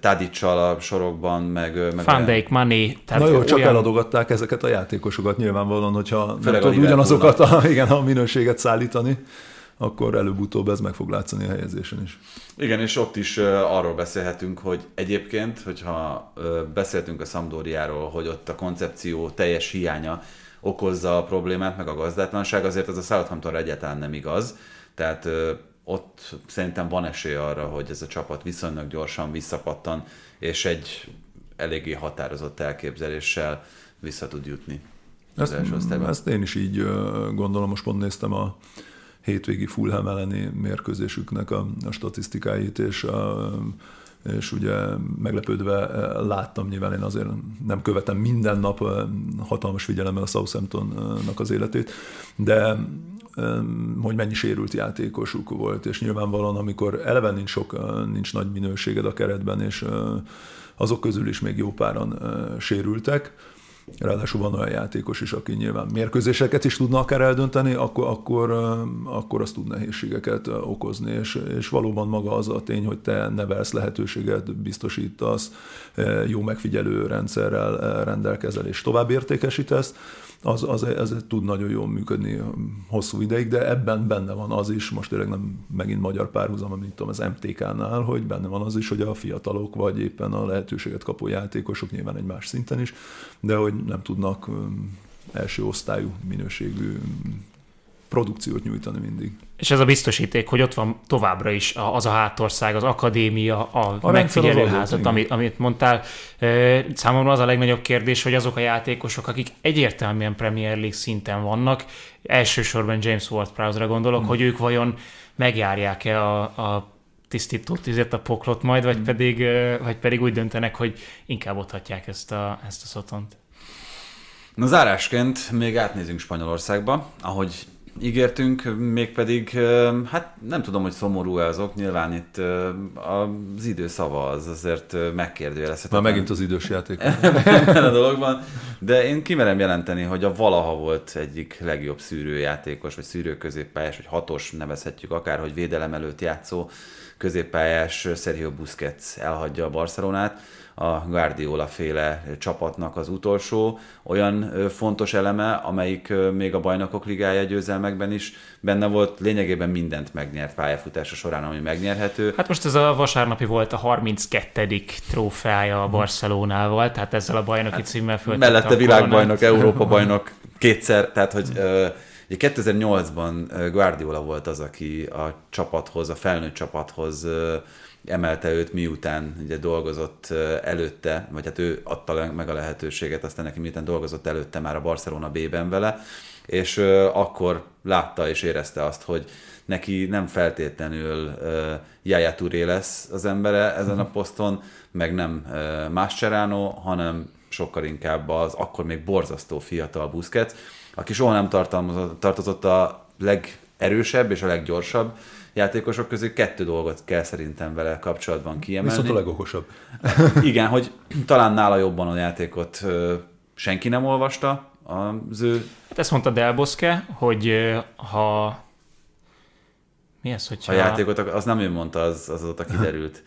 [SPEAKER 3] Tadicsal a sorokban, meg... meg
[SPEAKER 4] Van Dijk, Mané, tehát
[SPEAKER 5] Na jó, csak
[SPEAKER 4] olyan,
[SPEAKER 5] eladogatták ezeket a játékosokat nyilvánvalóan, hogyha
[SPEAKER 3] Főleg
[SPEAKER 5] nem
[SPEAKER 3] a
[SPEAKER 5] tud ugyanazokat a, igen, a minőséget szállítani, akkor előbb-utóbb ez meg fog látszani a helyezésen is.
[SPEAKER 3] Igen, és ott is arról beszélhetünk, hogy egyébként, hogyha beszéltünk a Sampdoriáról, hogy ott a koncepció teljes hiánya okozza a problémát, meg a gazdátlanság, azért ez a Southamptonra egyáltalán nem igaz. Tehát ott szerintem van esély arra, hogy ez a csapat viszonylag gyorsan visszapattan, és egy eléggé határozott elképzeléssel vissza tud jutni.
[SPEAKER 5] Ezt, ezt én is így gondolom, most pont néztem a hétvégi Fulham elleni mérkőzésüknek a, a statisztikáit, és, a, és ugye meglepődve láttam, nyilván én azért nem követem minden nap ö, hatalmas figyelemmel a Southamptonnak az életét, de ö, hogy mennyi sérült játékosuk volt, és nyilvánvalóan, amikor eleve nincs sok, nincs nagy minőséged a keretben, és azok közül is még jó páran sérültek, ráadásul van olyan játékos is, aki nyilván mérkőzéseket is tudna akár eldönteni, akkor, akkor, akkor az tud nehézségeket okozni, és, és valóban maga az a tény, hogy te nevelsz lehetőséget, biztosítasz, jó megfigyelő rendszerrel rendelkezel, és tovább értékesítesz, az, az, az tud nagyon jól működni hosszú ideig, de ebben benne van az is, most tényleg nem megint magyar párhuzam, amit tudom, az MTK-nál, hogy benne van az is, hogy a fiatalok, vagy éppen a lehetőséget kapó játékosok nyilván egy más szinten is, de hogy nem tudnak első osztályú minőségű produkciót nyújtani mindig.
[SPEAKER 4] És ez a biztosíték, hogy ott van továbbra is az a hátország, az akadémia, a,
[SPEAKER 5] A
[SPEAKER 4] megfigyelőházat, amit, amit mondtál. Számomra az a legnagyobb kérdés, hogy azok a játékosok, akik egyértelműen Premier League szinten vannak, elsősorban James Ward-Prowse-ra gondolok,
[SPEAKER 5] Hmm.
[SPEAKER 4] hogy ők vajon megjárják-e a, a tisztító tüzet, a poklot majd,
[SPEAKER 5] Hmm.
[SPEAKER 4] vagy, pedig, ö, vagy pedig úgy döntenek, hogy inkább otthatják ezt a, ezt a szotont.
[SPEAKER 3] Na zárásként még átnézünk Spanyolországba, ahogy ígértünk, mégpedig, hát nem tudom, hogy szomorú-e azok, nyilván itt az idő szava az azért megkérdőjelezhetetlen.
[SPEAKER 5] Már megint az idős játék.
[SPEAKER 3] a dologban, de én kimerem jelenteni, hogy a valaha volt egyik legjobb szűrőjátékos, vagy szűrőközéppályás, vagy hatos nevezhetjük akár, hogy védelem előtt játszó középpályás Sergio Busquets elhagyja a Barcelonát, a Guardiola féle csapatnak az utolsó olyan fontos eleme, amelyik még a bajnokok ligája győzelmekben is benne volt, lényegében mindent megnyert pályafutása során, ami megnyerhető.
[SPEAKER 4] Hát most ez a vasárnapi volt a 32. trófeája a Barcelonával, tehát ezzel a bajnoki hát, címmel föltette
[SPEAKER 3] mellette
[SPEAKER 4] a
[SPEAKER 3] világbajnok,
[SPEAKER 4] koronát.
[SPEAKER 3] Európa bajnok kétszer, tehát hogy ö, ugye 2008-ban ö, Guardiola volt az, aki a csapathoz, a felnőtt csapathoz emelte őt, miután ugye dolgozott előtte, vagy hát ő adta meg a lehetőséget, aztán neki miután dolgozott előtte már a Barcelona B-ben vele, és akkor látta és érezte azt, hogy neki nem feltétlenül Yaya Touré lesz az embere ezen a poszton, meg nem Mascherano, hanem sokkal inkább az akkor még borzasztó fiatal Busquets, aki soha nem tartozott a legerősebb és a leggyorsabb játékosok közé. Kettő dolgot kell szerintem vele kapcsolatban kiemelni.
[SPEAKER 5] Viszont a legokosabb.
[SPEAKER 3] Igen, hogy talán nála jobban a játékot senki nem olvasta, az ő
[SPEAKER 4] Hát ezt mondta Del Bosque, hogy ha... Mi ez, hogyha...
[SPEAKER 3] a játékot, az nem ő mondta, az, az azóta kiderült.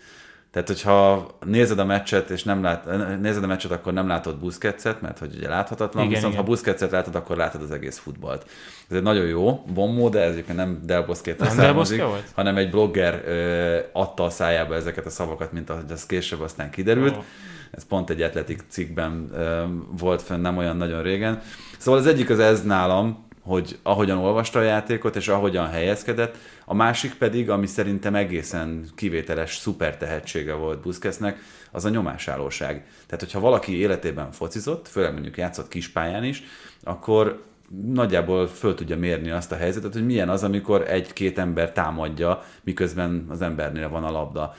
[SPEAKER 3] Tehát, hogyha nézed a meccset, és nem lát, nézed a meccset, akkor nem látod Busquetset, mert hogy ugye láthatatlan,
[SPEAKER 4] Igen,
[SPEAKER 3] viszont
[SPEAKER 4] igen.
[SPEAKER 3] ha Busquetset látod, akkor látod az egész futballt. Ez egy nagyon jó bombó, de ez egyébként nem Del Bosque-től
[SPEAKER 4] Nem Del
[SPEAKER 3] származik,
[SPEAKER 4] volt?
[SPEAKER 3] hanem egy blogger ö, adta a szájába ezeket a szavakat, mint ahogy az később aztán kiderült.
[SPEAKER 4] Ó.
[SPEAKER 3] Ez pont egy atletik cikkben ö, volt fönn nem olyan nagyon régen. Szóval az egyik az ez nálam, hogy ahogyan olvasta a játékot, és ahogyan helyezkedett, a másik pedig, ami szerintem egészen kivételes szuper tehetsége volt Busquetsnek, az a nyomásállóság. Tehát, hogyha valaki életében focizott, főleg mondjuk játszott kispályán is, akkor nagyjából föl tudja mérni azt a helyzetet, hogy milyen az, amikor egy-két ember támadja, miközben az embernél van a labda.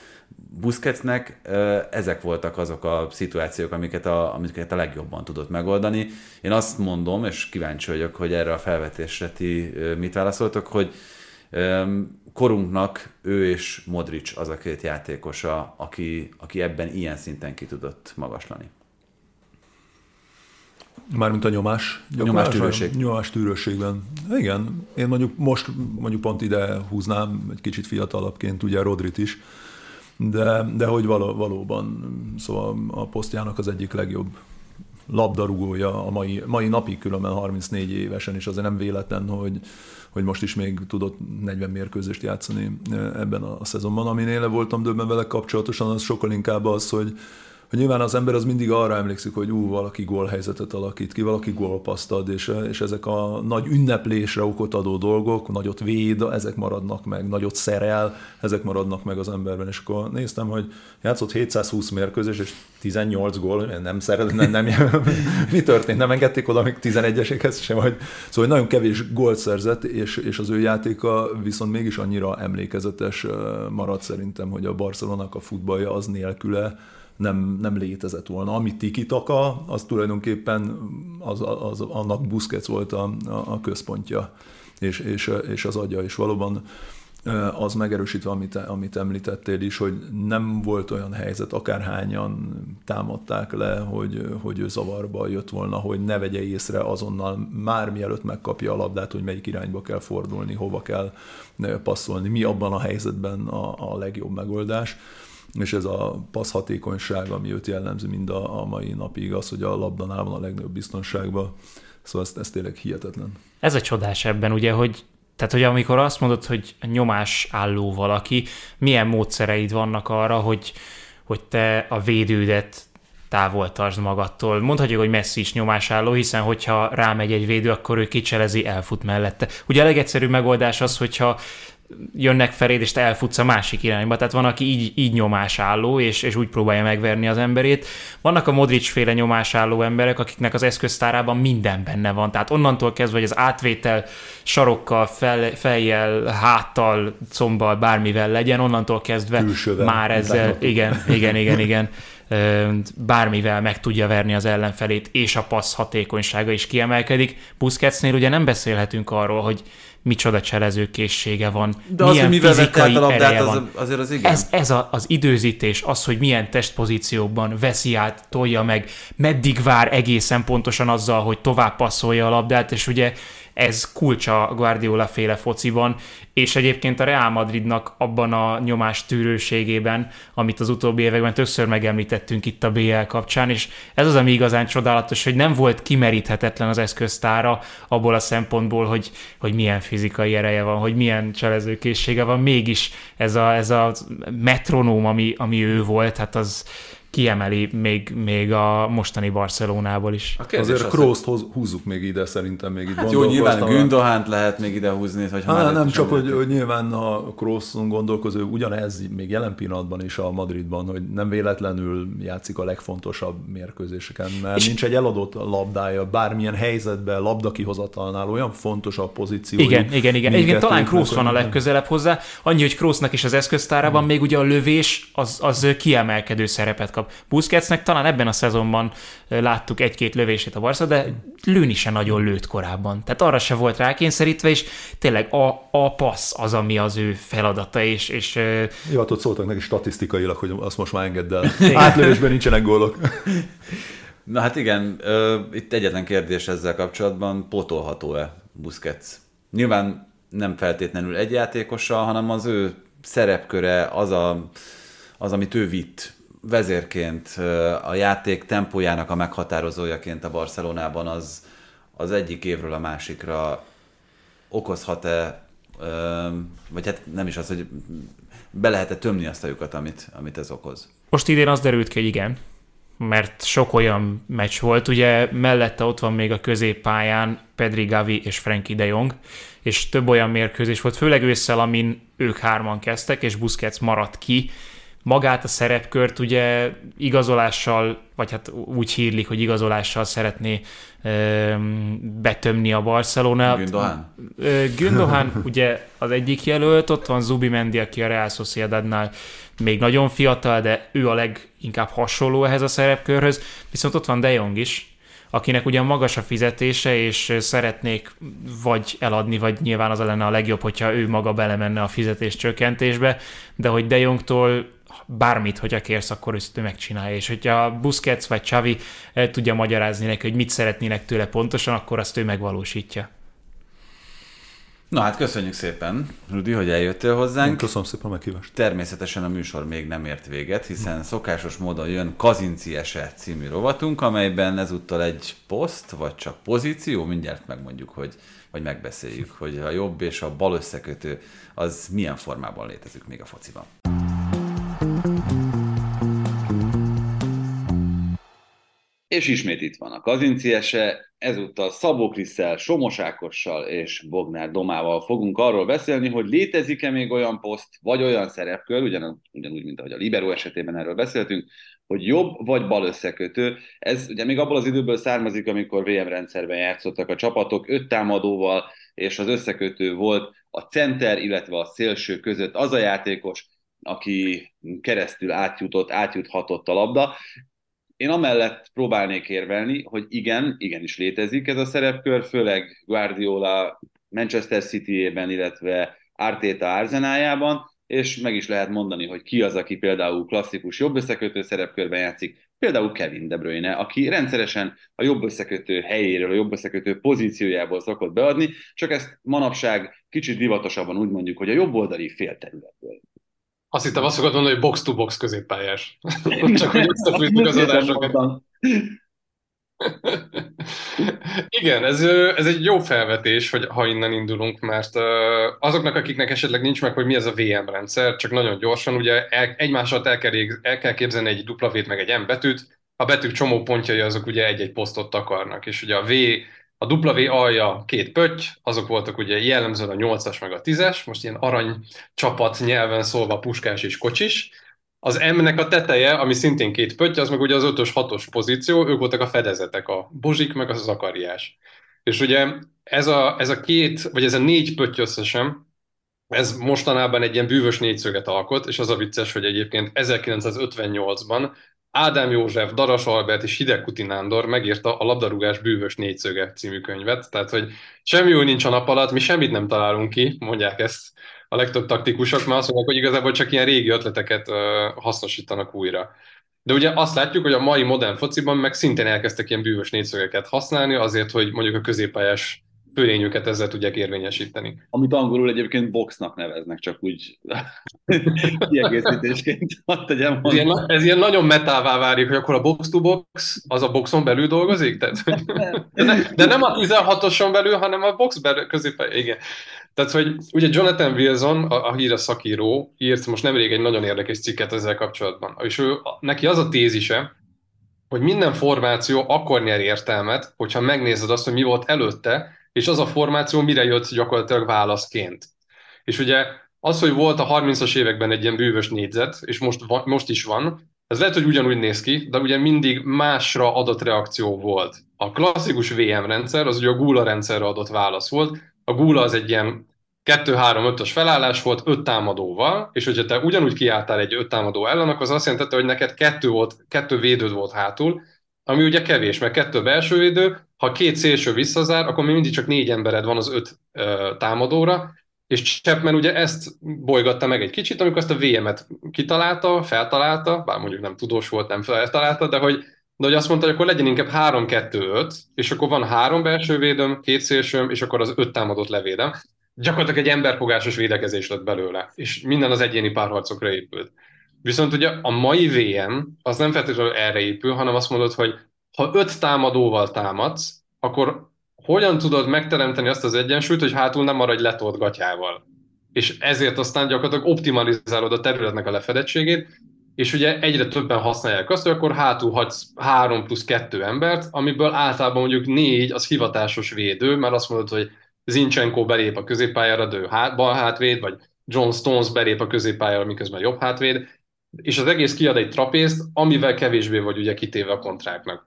[SPEAKER 3] Busquetsnek ezek voltak azok a szituációk, amiket a, amiket a legjobban tudott megoldani. Én azt mondom, és kíváncsi vagyok, hogy erre a felvetésre ti mit válaszoltok, hogy korunknak ő és Modric az a két játékosa, aki, aki ebben ilyen szinten ki tudott magaslani.
[SPEAKER 5] Mármint a nyomás.
[SPEAKER 3] Nyomástűrőség.
[SPEAKER 5] Nyomás tűrőségben. Igen, én mondjuk most mondjuk pont ide húznám egy kicsit fiatalabbként ugye Rodrit is, de, de hogy való, valóban, szóval a posztjának az egyik legjobb labdarúgója a mai, mai napig különben 34 évesen, és azért nem véletlen, hogy, hogy most is még tudott 40 mérkőzést játszani ebben a szezonban. Aminél voltam döbben vele kapcsolatosan, az sokkal inkább az, hogy, hogy nyilván az ember az mindig arra emlékszik, hogy ú, valaki gólhelyzetet alakít ki, valaki gólpaszt ad, és, és ezek a nagy ünneplésre okot adó dolgok, nagyot véd, ezek maradnak meg, nagyot szerel, ezek maradnak meg az emberben. És akkor néztem, hogy játszott 720 mérkőzés, és 18 gól, nem szeret, nem, nem, mi történt, nem engedték oda még 11-esekhez sem, vagy, szóval nagyon kevés gólt szerzett, és, és az ő játéka viszont mégis annyira emlékezetes maradt szerintem, hogy a Barcelonak a futballja az nélküle, nem, nem létezett volna. Ami tiki-taka, az tulajdonképpen az, az, annak Busquets volt a, a központja, és, és, és az agya, és valóban az megerősítve, amit, amit említettél is, hogy nem volt olyan helyzet, akárhányan támadták le, hogy, hogy ő zavarba jött volna, hogy ne vegye észre azonnal, már mielőtt megkapja a labdát, hogy melyik irányba kell fordulni, hova kell passzolni, mi abban a helyzetben a, a legjobb megoldás és ez a passz hatékonyság, ami őt jellemzi mind a, a mai napig, az, hogy a labdanál van a legnagyobb biztonságban, szóval ez, ez tényleg hihetetlen.
[SPEAKER 4] Ez a csodás ebben, ugye, hogy tehát, hogy amikor azt mondod, hogy nyomás álló valaki, milyen módszereid vannak arra, hogy, hogy te a védődet távol tartsd magadtól. Mondhatjuk, hogy Messi is nyomásálló, hiszen hogyha rámegy egy védő, akkor ő kicselezi, elfut mellette. Ugye a legegyszerűbb megoldás az, hogyha jönnek feléd, és te elfutsz a másik irányba. Tehát van, aki így, így nyomásálló, és, és úgy próbálja megverni az emberét. Vannak a Modric féle nyomásálló emberek, akiknek az eszköztárában minden benne van. Tehát onnantól kezdve, hogy az átvétel sarokkal, fel, fejjel, háttal, combbal, bármivel legyen, onnantól kezdve Külsővel, már ezzel, igen, igen, igen, igen, bármivel meg tudja verni az ellenfelét, és a passz hatékonysága is kiemelkedik. Busquetsnél ugye nem beszélhetünk arról, hogy micsoda cselezőkészsége van,
[SPEAKER 3] De
[SPEAKER 4] milyen az,
[SPEAKER 3] mivel
[SPEAKER 4] fizikai
[SPEAKER 3] a labdát, az,
[SPEAKER 4] van.
[SPEAKER 3] azért az igen.
[SPEAKER 4] Ez, ez a, az időzítés, az, hogy milyen testpozíciókban veszi át, tolja meg, meddig vár egészen pontosan azzal, hogy tovább passzolja a labdát, és ugye ez kulcsa Guardiola féle fociban, és egyébként a Real Madridnak abban a nyomás tűrőségében, amit az utóbbi években többször megemlítettünk itt a BL kapcsán, és ez az, ami igazán csodálatos, hogy nem volt kimeríthetetlen az eszköztára abból a szempontból, hogy, hogy milyen fizikai ereje van, hogy milyen cselezőkészsége van, mégis ez a, ez a metronóm, ami, ami ő volt, hát az, kiemeli még, még a mostani Barcelonából is.
[SPEAKER 5] A Azért az, Krooszt hogy... húzzuk még ide, szerintem még itt
[SPEAKER 3] hát Jó, nyilván Gündohánt lehet még ide húzni. Hogy
[SPEAKER 5] hát, nem, csak hogy, hogy, nyilván a Kroosson gondolkozó, ugyanez még jelen pillanatban is a Madridban, hogy nem véletlenül játszik a legfontosabb mérkőzéseken, mert és nincs egy eladott labdája, bármilyen helyzetben, labda kihozatalnál olyan fontos a pozíció.
[SPEAKER 4] Igen, igen, igen. Egyébként talán Kroos van a legközelebb hozzá, annyi, hogy Kroosnak is az eszköztárában hmm. még ugye a lövés az, az kiemelkedő szerepet kap. Busquetsnek talán ebben a szezonban láttuk egy-két lövését a Barca, de lőni se nagyon lőtt korábban. Tehát arra se volt rákényszerítve, és tényleg a, a passz az, ami az ő feladata, és... és
[SPEAKER 5] Jó, hát ott szóltak neki statisztikailag, hogy azt most már engedd el. Átlövésben nincsenek gólok.
[SPEAKER 3] Na hát igen, itt egyetlen kérdés ezzel kapcsolatban, potolható-e Busquets? Nyilván nem feltétlenül egy játékossal, hanem az ő szerepköre, az, a, az amit ő vitt vezérként, a játék tempójának a meghatározójaként a Barcelonában az, az egyik évről a másikra okozhat-e, vagy hát nem is az, hogy be lehet-e tömni azt a lyukat, amit, amit ez okoz?
[SPEAKER 4] Most idén az derült ki, hogy igen, mert sok olyan meccs volt, ugye mellette ott van még a középpályán Pedri Gavi és Frankie de Jong, és több olyan mérkőzés volt, főleg ősszel, amin ők hárman kezdtek, és Busquets maradt ki, magát a szerepkört ugye igazolással, vagy hát úgy hírlik, hogy igazolással szeretné ö, betömni a Barcelona.
[SPEAKER 3] Gündogan?
[SPEAKER 4] Gündogan ugye az egyik jelölt, ott van Zubi Mendi, aki a Real Sociedadnál még nagyon fiatal, de ő a leginkább hasonló ehhez a szerepkörhöz, viszont ott van De Jong is, akinek ugyan magas a fizetése, és szeretnék vagy eladni, vagy nyilván az lenne a legjobb, hogyha ő maga belemenne a fizetés csökkentésbe, de hogy De Jongtól bármit, hogyha kérsz, akkor ezt ő megcsinálja. És hogyha Busquets vagy Xavi el tudja magyarázni neki, hogy mit szeretnének tőle pontosan, akkor azt ő megvalósítja.
[SPEAKER 3] Na hát köszönjük szépen, Rudi, hogy eljöttél hozzánk.
[SPEAKER 5] Köszönöm szépen a meghívást.
[SPEAKER 3] Természetesen a műsor még nem ért véget, hiszen szokásos módon jön Kazinci Ese című rovatunk, amelyben ezúttal egy poszt, vagy csak pozíció, mindjárt megmondjuk, hogy, vagy megbeszéljük, hogy a jobb és a bal összekötő az milyen formában létezik még a fociban. És ismét itt van a kazinciese, ezúttal Szabó Krisszel, Somos Ákossal és Bognár Domával fogunk arról beszélni, hogy létezik-e még olyan poszt, vagy olyan szerepkör, ugyan, ugyanúgy, mint ahogy a Libero esetében erről beszéltünk, hogy jobb vagy bal összekötő. Ez ugye még abból az időből származik, amikor VM rendszerben játszottak a csapatok, öt támadóval, és az összekötő volt a center, illetve a szélső között az a játékos, aki keresztül átjutott, átjuthatott a labda. Én amellett próbálnék érvelni, hogy igen, igenis létezik ez a szerepkör, főleg Guardiola Manchester City-ében, illetve Arteta Arzenájában, és meg is lehet mondani, hogy ki az, aki például klasszikus jobb összekötő szerepkörben játszik, például Kevin De Bruyne, aki rendszeresen a jobb összekötő helyéről, a jobb összekötő pozíciójából szokott beadni, csak ezt manapság kicsit divatosabban úgy mondjuk, hogy a jobb oldali félterületből.
[SPEAKER 6] Azt hittem azt fogod mondani, hogy box-to-box középpályás. Csak hogy összefűzzük az adásokat. Igen, ez, ez egy jó felvetés, hogy ha innen indulunk, mert azoknak, akiknek esetleg nincs meg, hogy mi ez a VM rendszer, csak nagyon gyorsan, ugye el, egymással el kell, el kell képzelni egy W-t meg egy M betűt, a betűk csomó pontjai azok ugye egy-egy posztot takarnak, és ugye a V a W alja két pötty, azok voltak ugye jellemzően a 8-as meg a 10-es, most ilyen arany csapat nyelven szólva puskás és kocsis. Az M-nek a teteje, ami szintén két pötty, az meg ugye az 5-ös, 6-os pozíció, ők voltak a fedezetek, a bozsik meg az zakariás. És ugye ez a, ez a két, vagy ez a négy pötty összesen, ez mostanában egy ilyen bűvös négyszöget alkot, és az a vicces, hogy egyébként 1958-ban Ádám József, Daras Albert és Hideg Kuti Nándor megírta a Labdarúgás bűvös négyszöge című könyvet, tehát hogy semmi új nincs a nap alatt, mi semmit nem találunk ki, mondják ezt a legtöbb taktikusok, mert azt mondják, hogy igazából csak ilyen régi ötleteket hasznosítanak újra. De ugye azt látjuk, hogy a mai modern fociban meg szintén elkezdtek ilyen bűvös négyszögeket használni, azért, hogy mondjuk a középpályás fölényüket ezzel tudják érvényesíteni.
[SPEAKER 3] Amit angolul egyébként boxnak neveznek, csak úgy kiegészítésként.
[SPEAKER 6] ez, ilyen, ez ilyen nagyon metává válik, hogy akkor a box-to-box az a boxon belül dolgozik? Tehát, de, ne, de nem a 16-oson belül, hanem a box belül középen. Igen. Tehát, hogy ugye Jonathan Wilson, a, a híre szakíró, írt most nemrég egy nagyon érdekes cikket ezzel kapcsolatban. És ő, neki az a tézise, hogy minden formáció akkor nyer értelmet, hogyha megnézed azt, hogy mi volt előtte, és az a formáció mire jött gyakorlatilag válaszként. És ugye az, hogy volt a 30-as években egy ilyen bűvös négyzet, és most, most is van, ez lehet, hogy ugyanúgy néz ki, de ugye mindig másra adott reakció volt. A klasszikus VM rendszer, az ugye a Gula rendszerre adott válasz volt. A Gula az egy ilyen 2-3-5-ös felállás volt 5 támadóval, és hogyha te ugyanúgy kiálltál egy 5 támadó ellen, akkor az azt jelentette, hogy neked kettő, volt, kettő védőd volt hátul, ami ugye kevés, mert kettő belső védő, ha két szélső visszazár, akkor még mindig csak négy embered van az öt ö, támadóra, és Chapman ugye ezt bolygatta meg egy kicsit, amikor azt a VM-et kitalálta, feltalálta, bár mondjuk nem tudós volt, nem feltalálta, de hogy, de hogy azt mondta, hogy akkor legyen inkább 3-2-5, és akkor van három belső védőm, két szélsőm, és akkor az öt támadót levédem. Gyakorlatilag egy emberfogásos védekezés lett belőle, és minden az egyéni párharcokra épült. Viszont ugye a mai VM az nem feltétlenül erre épül, hanem azt mondod, hogy ha öt támadóval támadsz, akkor hogyan tudod megteremteni azt az egyensúlyt, hogy hátul nem maradj letolt gatyával. És ezért aztán gyakorlatilag optimalizálod a területnek a lefedettségét, és ugye egyre többen használják azt, hogy akkor hátul hagysz három plusz kettő embert, amiből általában mondjuk négy az hivatásos védő, mert azt mondod, hogy Zinchenko belép a középpályára, de ő hát, bal hátvéd, vagy John Stones belép a középpályára, miközben jobb hátvéd, és az egész kiad egy trapészt, amivel kevésbé vagy ugye kitéve a kontráknak.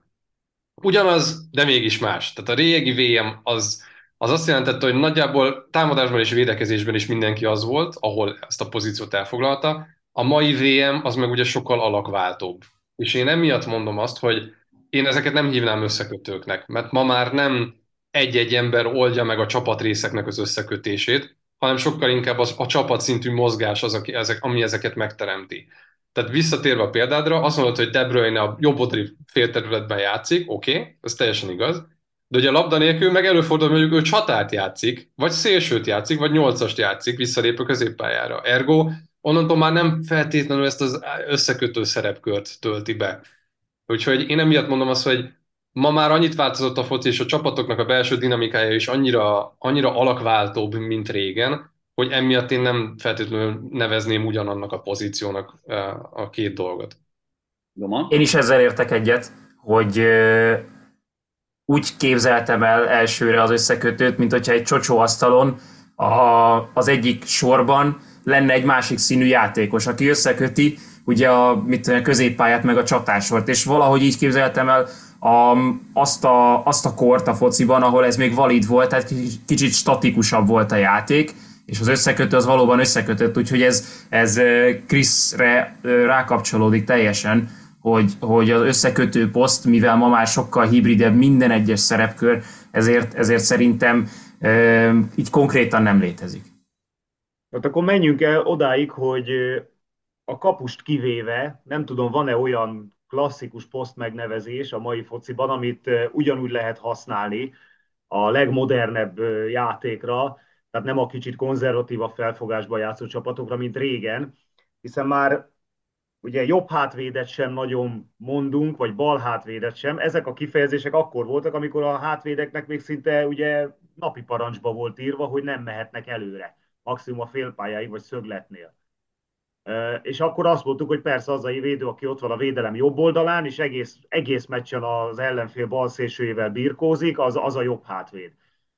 [SPEAKER 6] Ugyanaz, de mégis más. Tehát a régi VM az, az azt jelentette, hogy nagyjából támadásban és védekezésben is mindenki az volt, ahol ezt a pozíciót elfoglalta. A mai VM az meg ugye sokkal alakváltóbb. És én emiatt mondom azt, hogy én ezeket nem hívnám összekötőknek, mert ma már nem egy-egy ember oldja meg a csapatrészeknek az összekötését, hanem sokkal inkább az, a csapatszintű mozgás az, aki, ezek, ami ezeket megteremti. Tehát visszatérve a példádra, azt mondod, hogy De Bruyne a jobb oldali félterületben játszik, oké, okay, ez teljesen igaz, De ugye a labda nélkül meg előfordul, hogy ő csatárt játszik, vagy szélsőt játszik, vagy nyolcast játszik, visszalép a középpályára. Ergo, onnantól már nem feltétlenül ezt az összekötő szerepkört tölti be. Úgyhogy én emiatt mondom azt, hogy ma már annyit változott a foci, és a csapatoknak a belső dinamikája is annyira, annyira alakváltóbb, mint régen, hogy emiatt én nem feltétlenül nevezném ugyanannak a pozíciónak a két dolgot.
[SPEAKER 7] Doma?
[SPEAKER 4] Én is ezzel értek egyet, hogy úgy képzeltem el elsőre az összekötőt, mint hogyha egy csocsóasztalon a, az egyik sorban lenne egy másik színű játékos, aki összeköti ugye a, mit, a középpályát meg a csatásort, és valahogy így képzeltem el a, azt, a, azt a kort a fociban, ahol ez még valid volt, tehát kicsit, kicsit statikusabb volt a játék, és az összekötő az valóban összekötött, úgyhogy ez, ez Kriszre rákapcsolódik teljesen, hogy, hogy az összekötő poszt, mivel ma már sokkal hibridebb minden egyes szerepkör, ezért, ezért szerintem e, így konkrétan nem létezik.
[SPEAKER 8] Hát akkor menjünk el odáig, hogy a kapust kivéve, nem tudom, van-e olyan klasszikus poszt megnevezés a mai fociban, amit ugyanúgy lehet használni a legmodernebb játékra, tehát nem a kicsit konzervatívabb felfogásban játszó csapatokra, mint régen, hiszen már ugye jobb hátvédet sem nagyon mondunk, vagy bal hátvédet sem. Ezek a kifejezések akkor voltak, amikor a hátvédeknek még szinte ugye napi parancsba volt írva, hogy nem mehetnek előre, maximum a félpályáig vagy szögletnél. És akkor azt mondtuk, hogy persze az a védő, aki ott van a védelem jobb oldalán, és egész, egész meccsen az ellenfél bal szélsőjével birkózik, az, az a jobb hátvéd.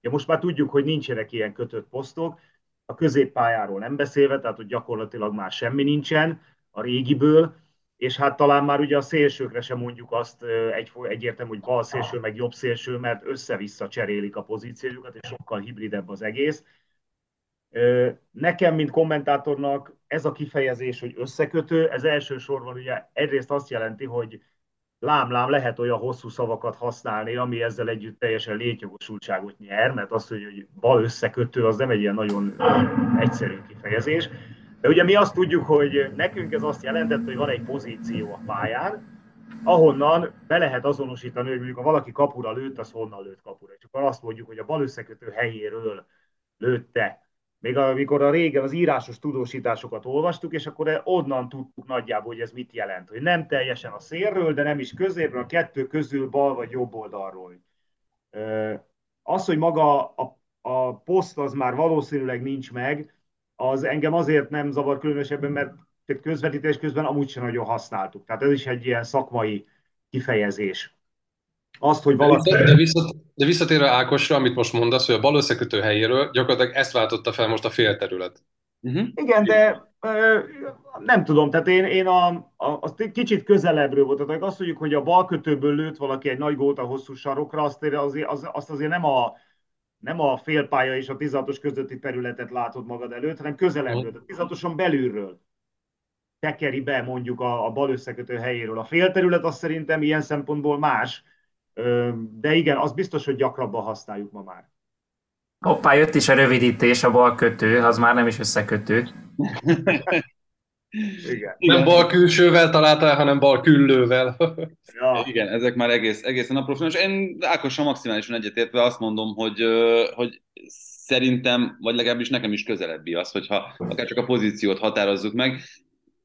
[SPEAKER 8] Ja, most már tudjuk, hogy nincsenek ilyen kötött posztok, a középpályáról nem beszélve, tehát hogy gyakorlatilag már semmi nincsen a régiből, és hát talán már ugye a szélsőkre sem mondjuk azt egy, egyértelmű, hogy bal szélső, meg jobb szélső, mert össze-vissza cserélik a pozíciójukat, és sokkal hibridebb az egész. Nekem, mint kommentátornak ez a kifejezés, hogy összekötő, ez elsősorban ugye egyrészt azt jelenti, hogy lám-lám lehet olyan hosszú szavakat használni, ami ezzel együtt teljesen létjogosultságot nyer, mert az, hogy bal összekötő, az nem egy ilyen nagyon egyszerű kifejezés. De ugye mi azt tudjuk, hogy nekünk ez azt jelentett, hogy van egy pozíció a pályán, ahonnan be lehet azonosítani, hogy mondjuk ha valaki kapura lőtt, az honnan lőtt kapura. És akkor azt mondjuk, hogy a bal összekötő helyéről lőtte még amikor a régen az írásos tudósításokat olvastuk, és akkor onnan tudtuk nagyjából, hogy ez mit jelent. Hogy nem teljesen a szélről, de nem is középről, a kettő közül bal vagy jobb oldalról. Az, hogy maga a, a poszt az már valószínűleg nincs meg, az engem azért nem zavar különösebben, mert közvetítés közben amúgy sem nagyon használtuk. Tehát ez is egy ilyen szakmai kifejezés azt, hogy valaki...
[SPEAKER 6] De, de, visszat, de visszatérve Ákosra, amit most mondasz, hogy a bal összekötő helyéről gyakorlatilag ezt váltotta fel most a félterület.
[SPEAKER 8] Uh-huh. Igen, de ö, nem tudom, tehát én, én a, a, a, kicsit közelebbről volt. Tehát azt mondjuk, hogy a bal kötőből lőtt valaki egy nagy gólt a hosszú sarokra, azt azért, az, azt azért nem a, nem a félpálya és a 16 közötti területet látod magad előtt, hanem közelebbről, tehát 16 belülről tekeri be mondjuk a, a bal összekötő helyéről. A félterület az szerintem ilyen szempontból más, de igen, az biztos, hogy gyakrabban használjuk ma már.
[SPEAKER 4] Hoppá, jött is a rövidítés, a bal kötő, az már nem is összekötő.
[SPEAKER 6] Igen. Nem bal külsővel találtál, hanem bal küllővel.
[SPEAKER 7] ja. Igen, ezek már egész, egészen apró. És én Ákossal maximálisan egyetértve azt mondom, hogy, hogy szerintem, vagy legalábbis nekem is közelebbi az, hogyha akár csak a pozíciót határozzuk meg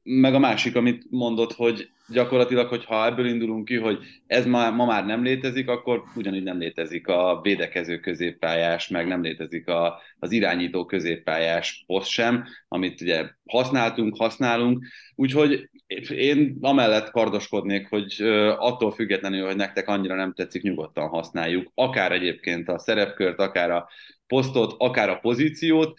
[SPEAKER 7] meg a másik, amit mondott, hogy gyakorlatilag, hogyha ebből indulunk ki, hogy ez ma, ma már nem létezik, akkor ugyanígy nem létezik a védekező középpályás, meg nem létezik a, az irányító középpályás poszt sem, amit ugye használtunk, használunk. Úgyhogy én amellett kardoskodnék, hogy attól függetlenül, hogy nektek annyira nem tetszik, nyugodtan használjuk. Akár egyébként a szerepkört, akár a posztot, akár a pozíciót.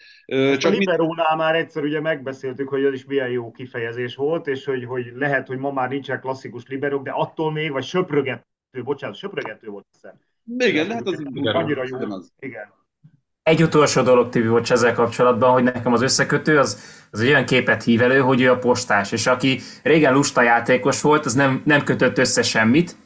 [SPEAKER 8] Csak a liberónál már egyszer ugye megbeszéltük, hogy ez is milyen jó kifejezés volt, és hogy, hogy lehet, hogy ma már nincsen klasszikus liberók, de attól még, vagy söprögető, bocsánat, söprögető volt hiszem.
[SPEAKER 7] Igen, de hát az,
[SPEAKER 8] annyira jó. Az. Igen.
[SPEAKER 4] Egy utolsó dolog, Tibi, hogy ezzel kapcsolatban, hogy nekem az összekötő az, az egy olyan képet hív elő, hogy ő a postás, és aki régen lusta játékos volt, az nem, nem kötött össze semmit,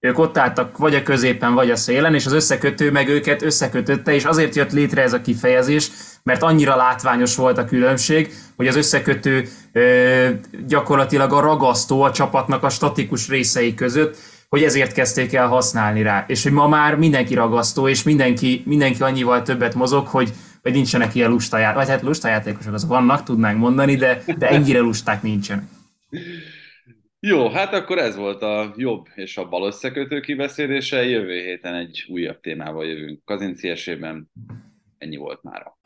[SPEAKER 4] ők ott álltak vagy a középen, vagy a szélen, és az összekötő meg őket összekötötte, és azért jött létre ez a kifejezés, mert annyira látványos volt a különbség, hogy az összekötő ö, gyakorlatilag a ragasztó a csapatnak a statikus részei között, hogy ezért kezdték el használni rá, és hogy ma már mindenki ragasztó, és mindenki, mindenki annyival többet mozog, hogy, hogy nincsenek ilyen lustajátékosok, vagy hát lustajátékosok az vannak, tudnánk mondani, de, de ennyire lusták nincsenek.
[SPEAKER 7] Jó, hát akkor ez volt a jobb és a bal összekötő kibeszélése. Jövő héten egy újabb témával jövünk kazinciesében. Ennyi volt mára.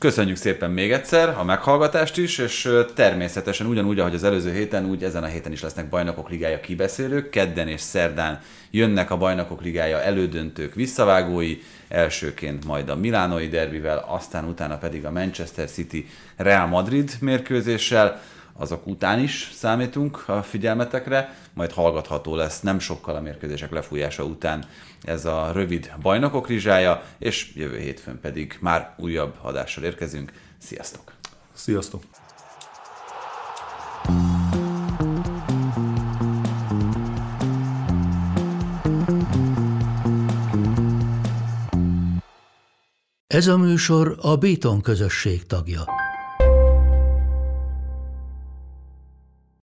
[SPEAKER 3] Köszönjük szépen még egyszer a meghallgatást is, és természetesen ugyanúgy, ahogy az előző héten, úgy ezen a héten is lesznek bajnokok ligája kibeszélők. Kedden és szerdán jönnek a bajnokok ligája elődöntők visszavágói, elsőként majd a Milánoi derbivel, aztán utána pedig a Manchester City Real Madrid mérkőzéssel azok után is számítunk a figyelmetekre, majd hallgatható lesz nem sokkal a mérkőzések lefújása után ez a rövid bajnokok rizsája, és jövő hétfőn pedig már újabb adással érkezünk. Sziasztok!
[SPEAKER 5] Sziasztok!
[SPEAKER 1] Ez a műsor a Béton közösség tagja.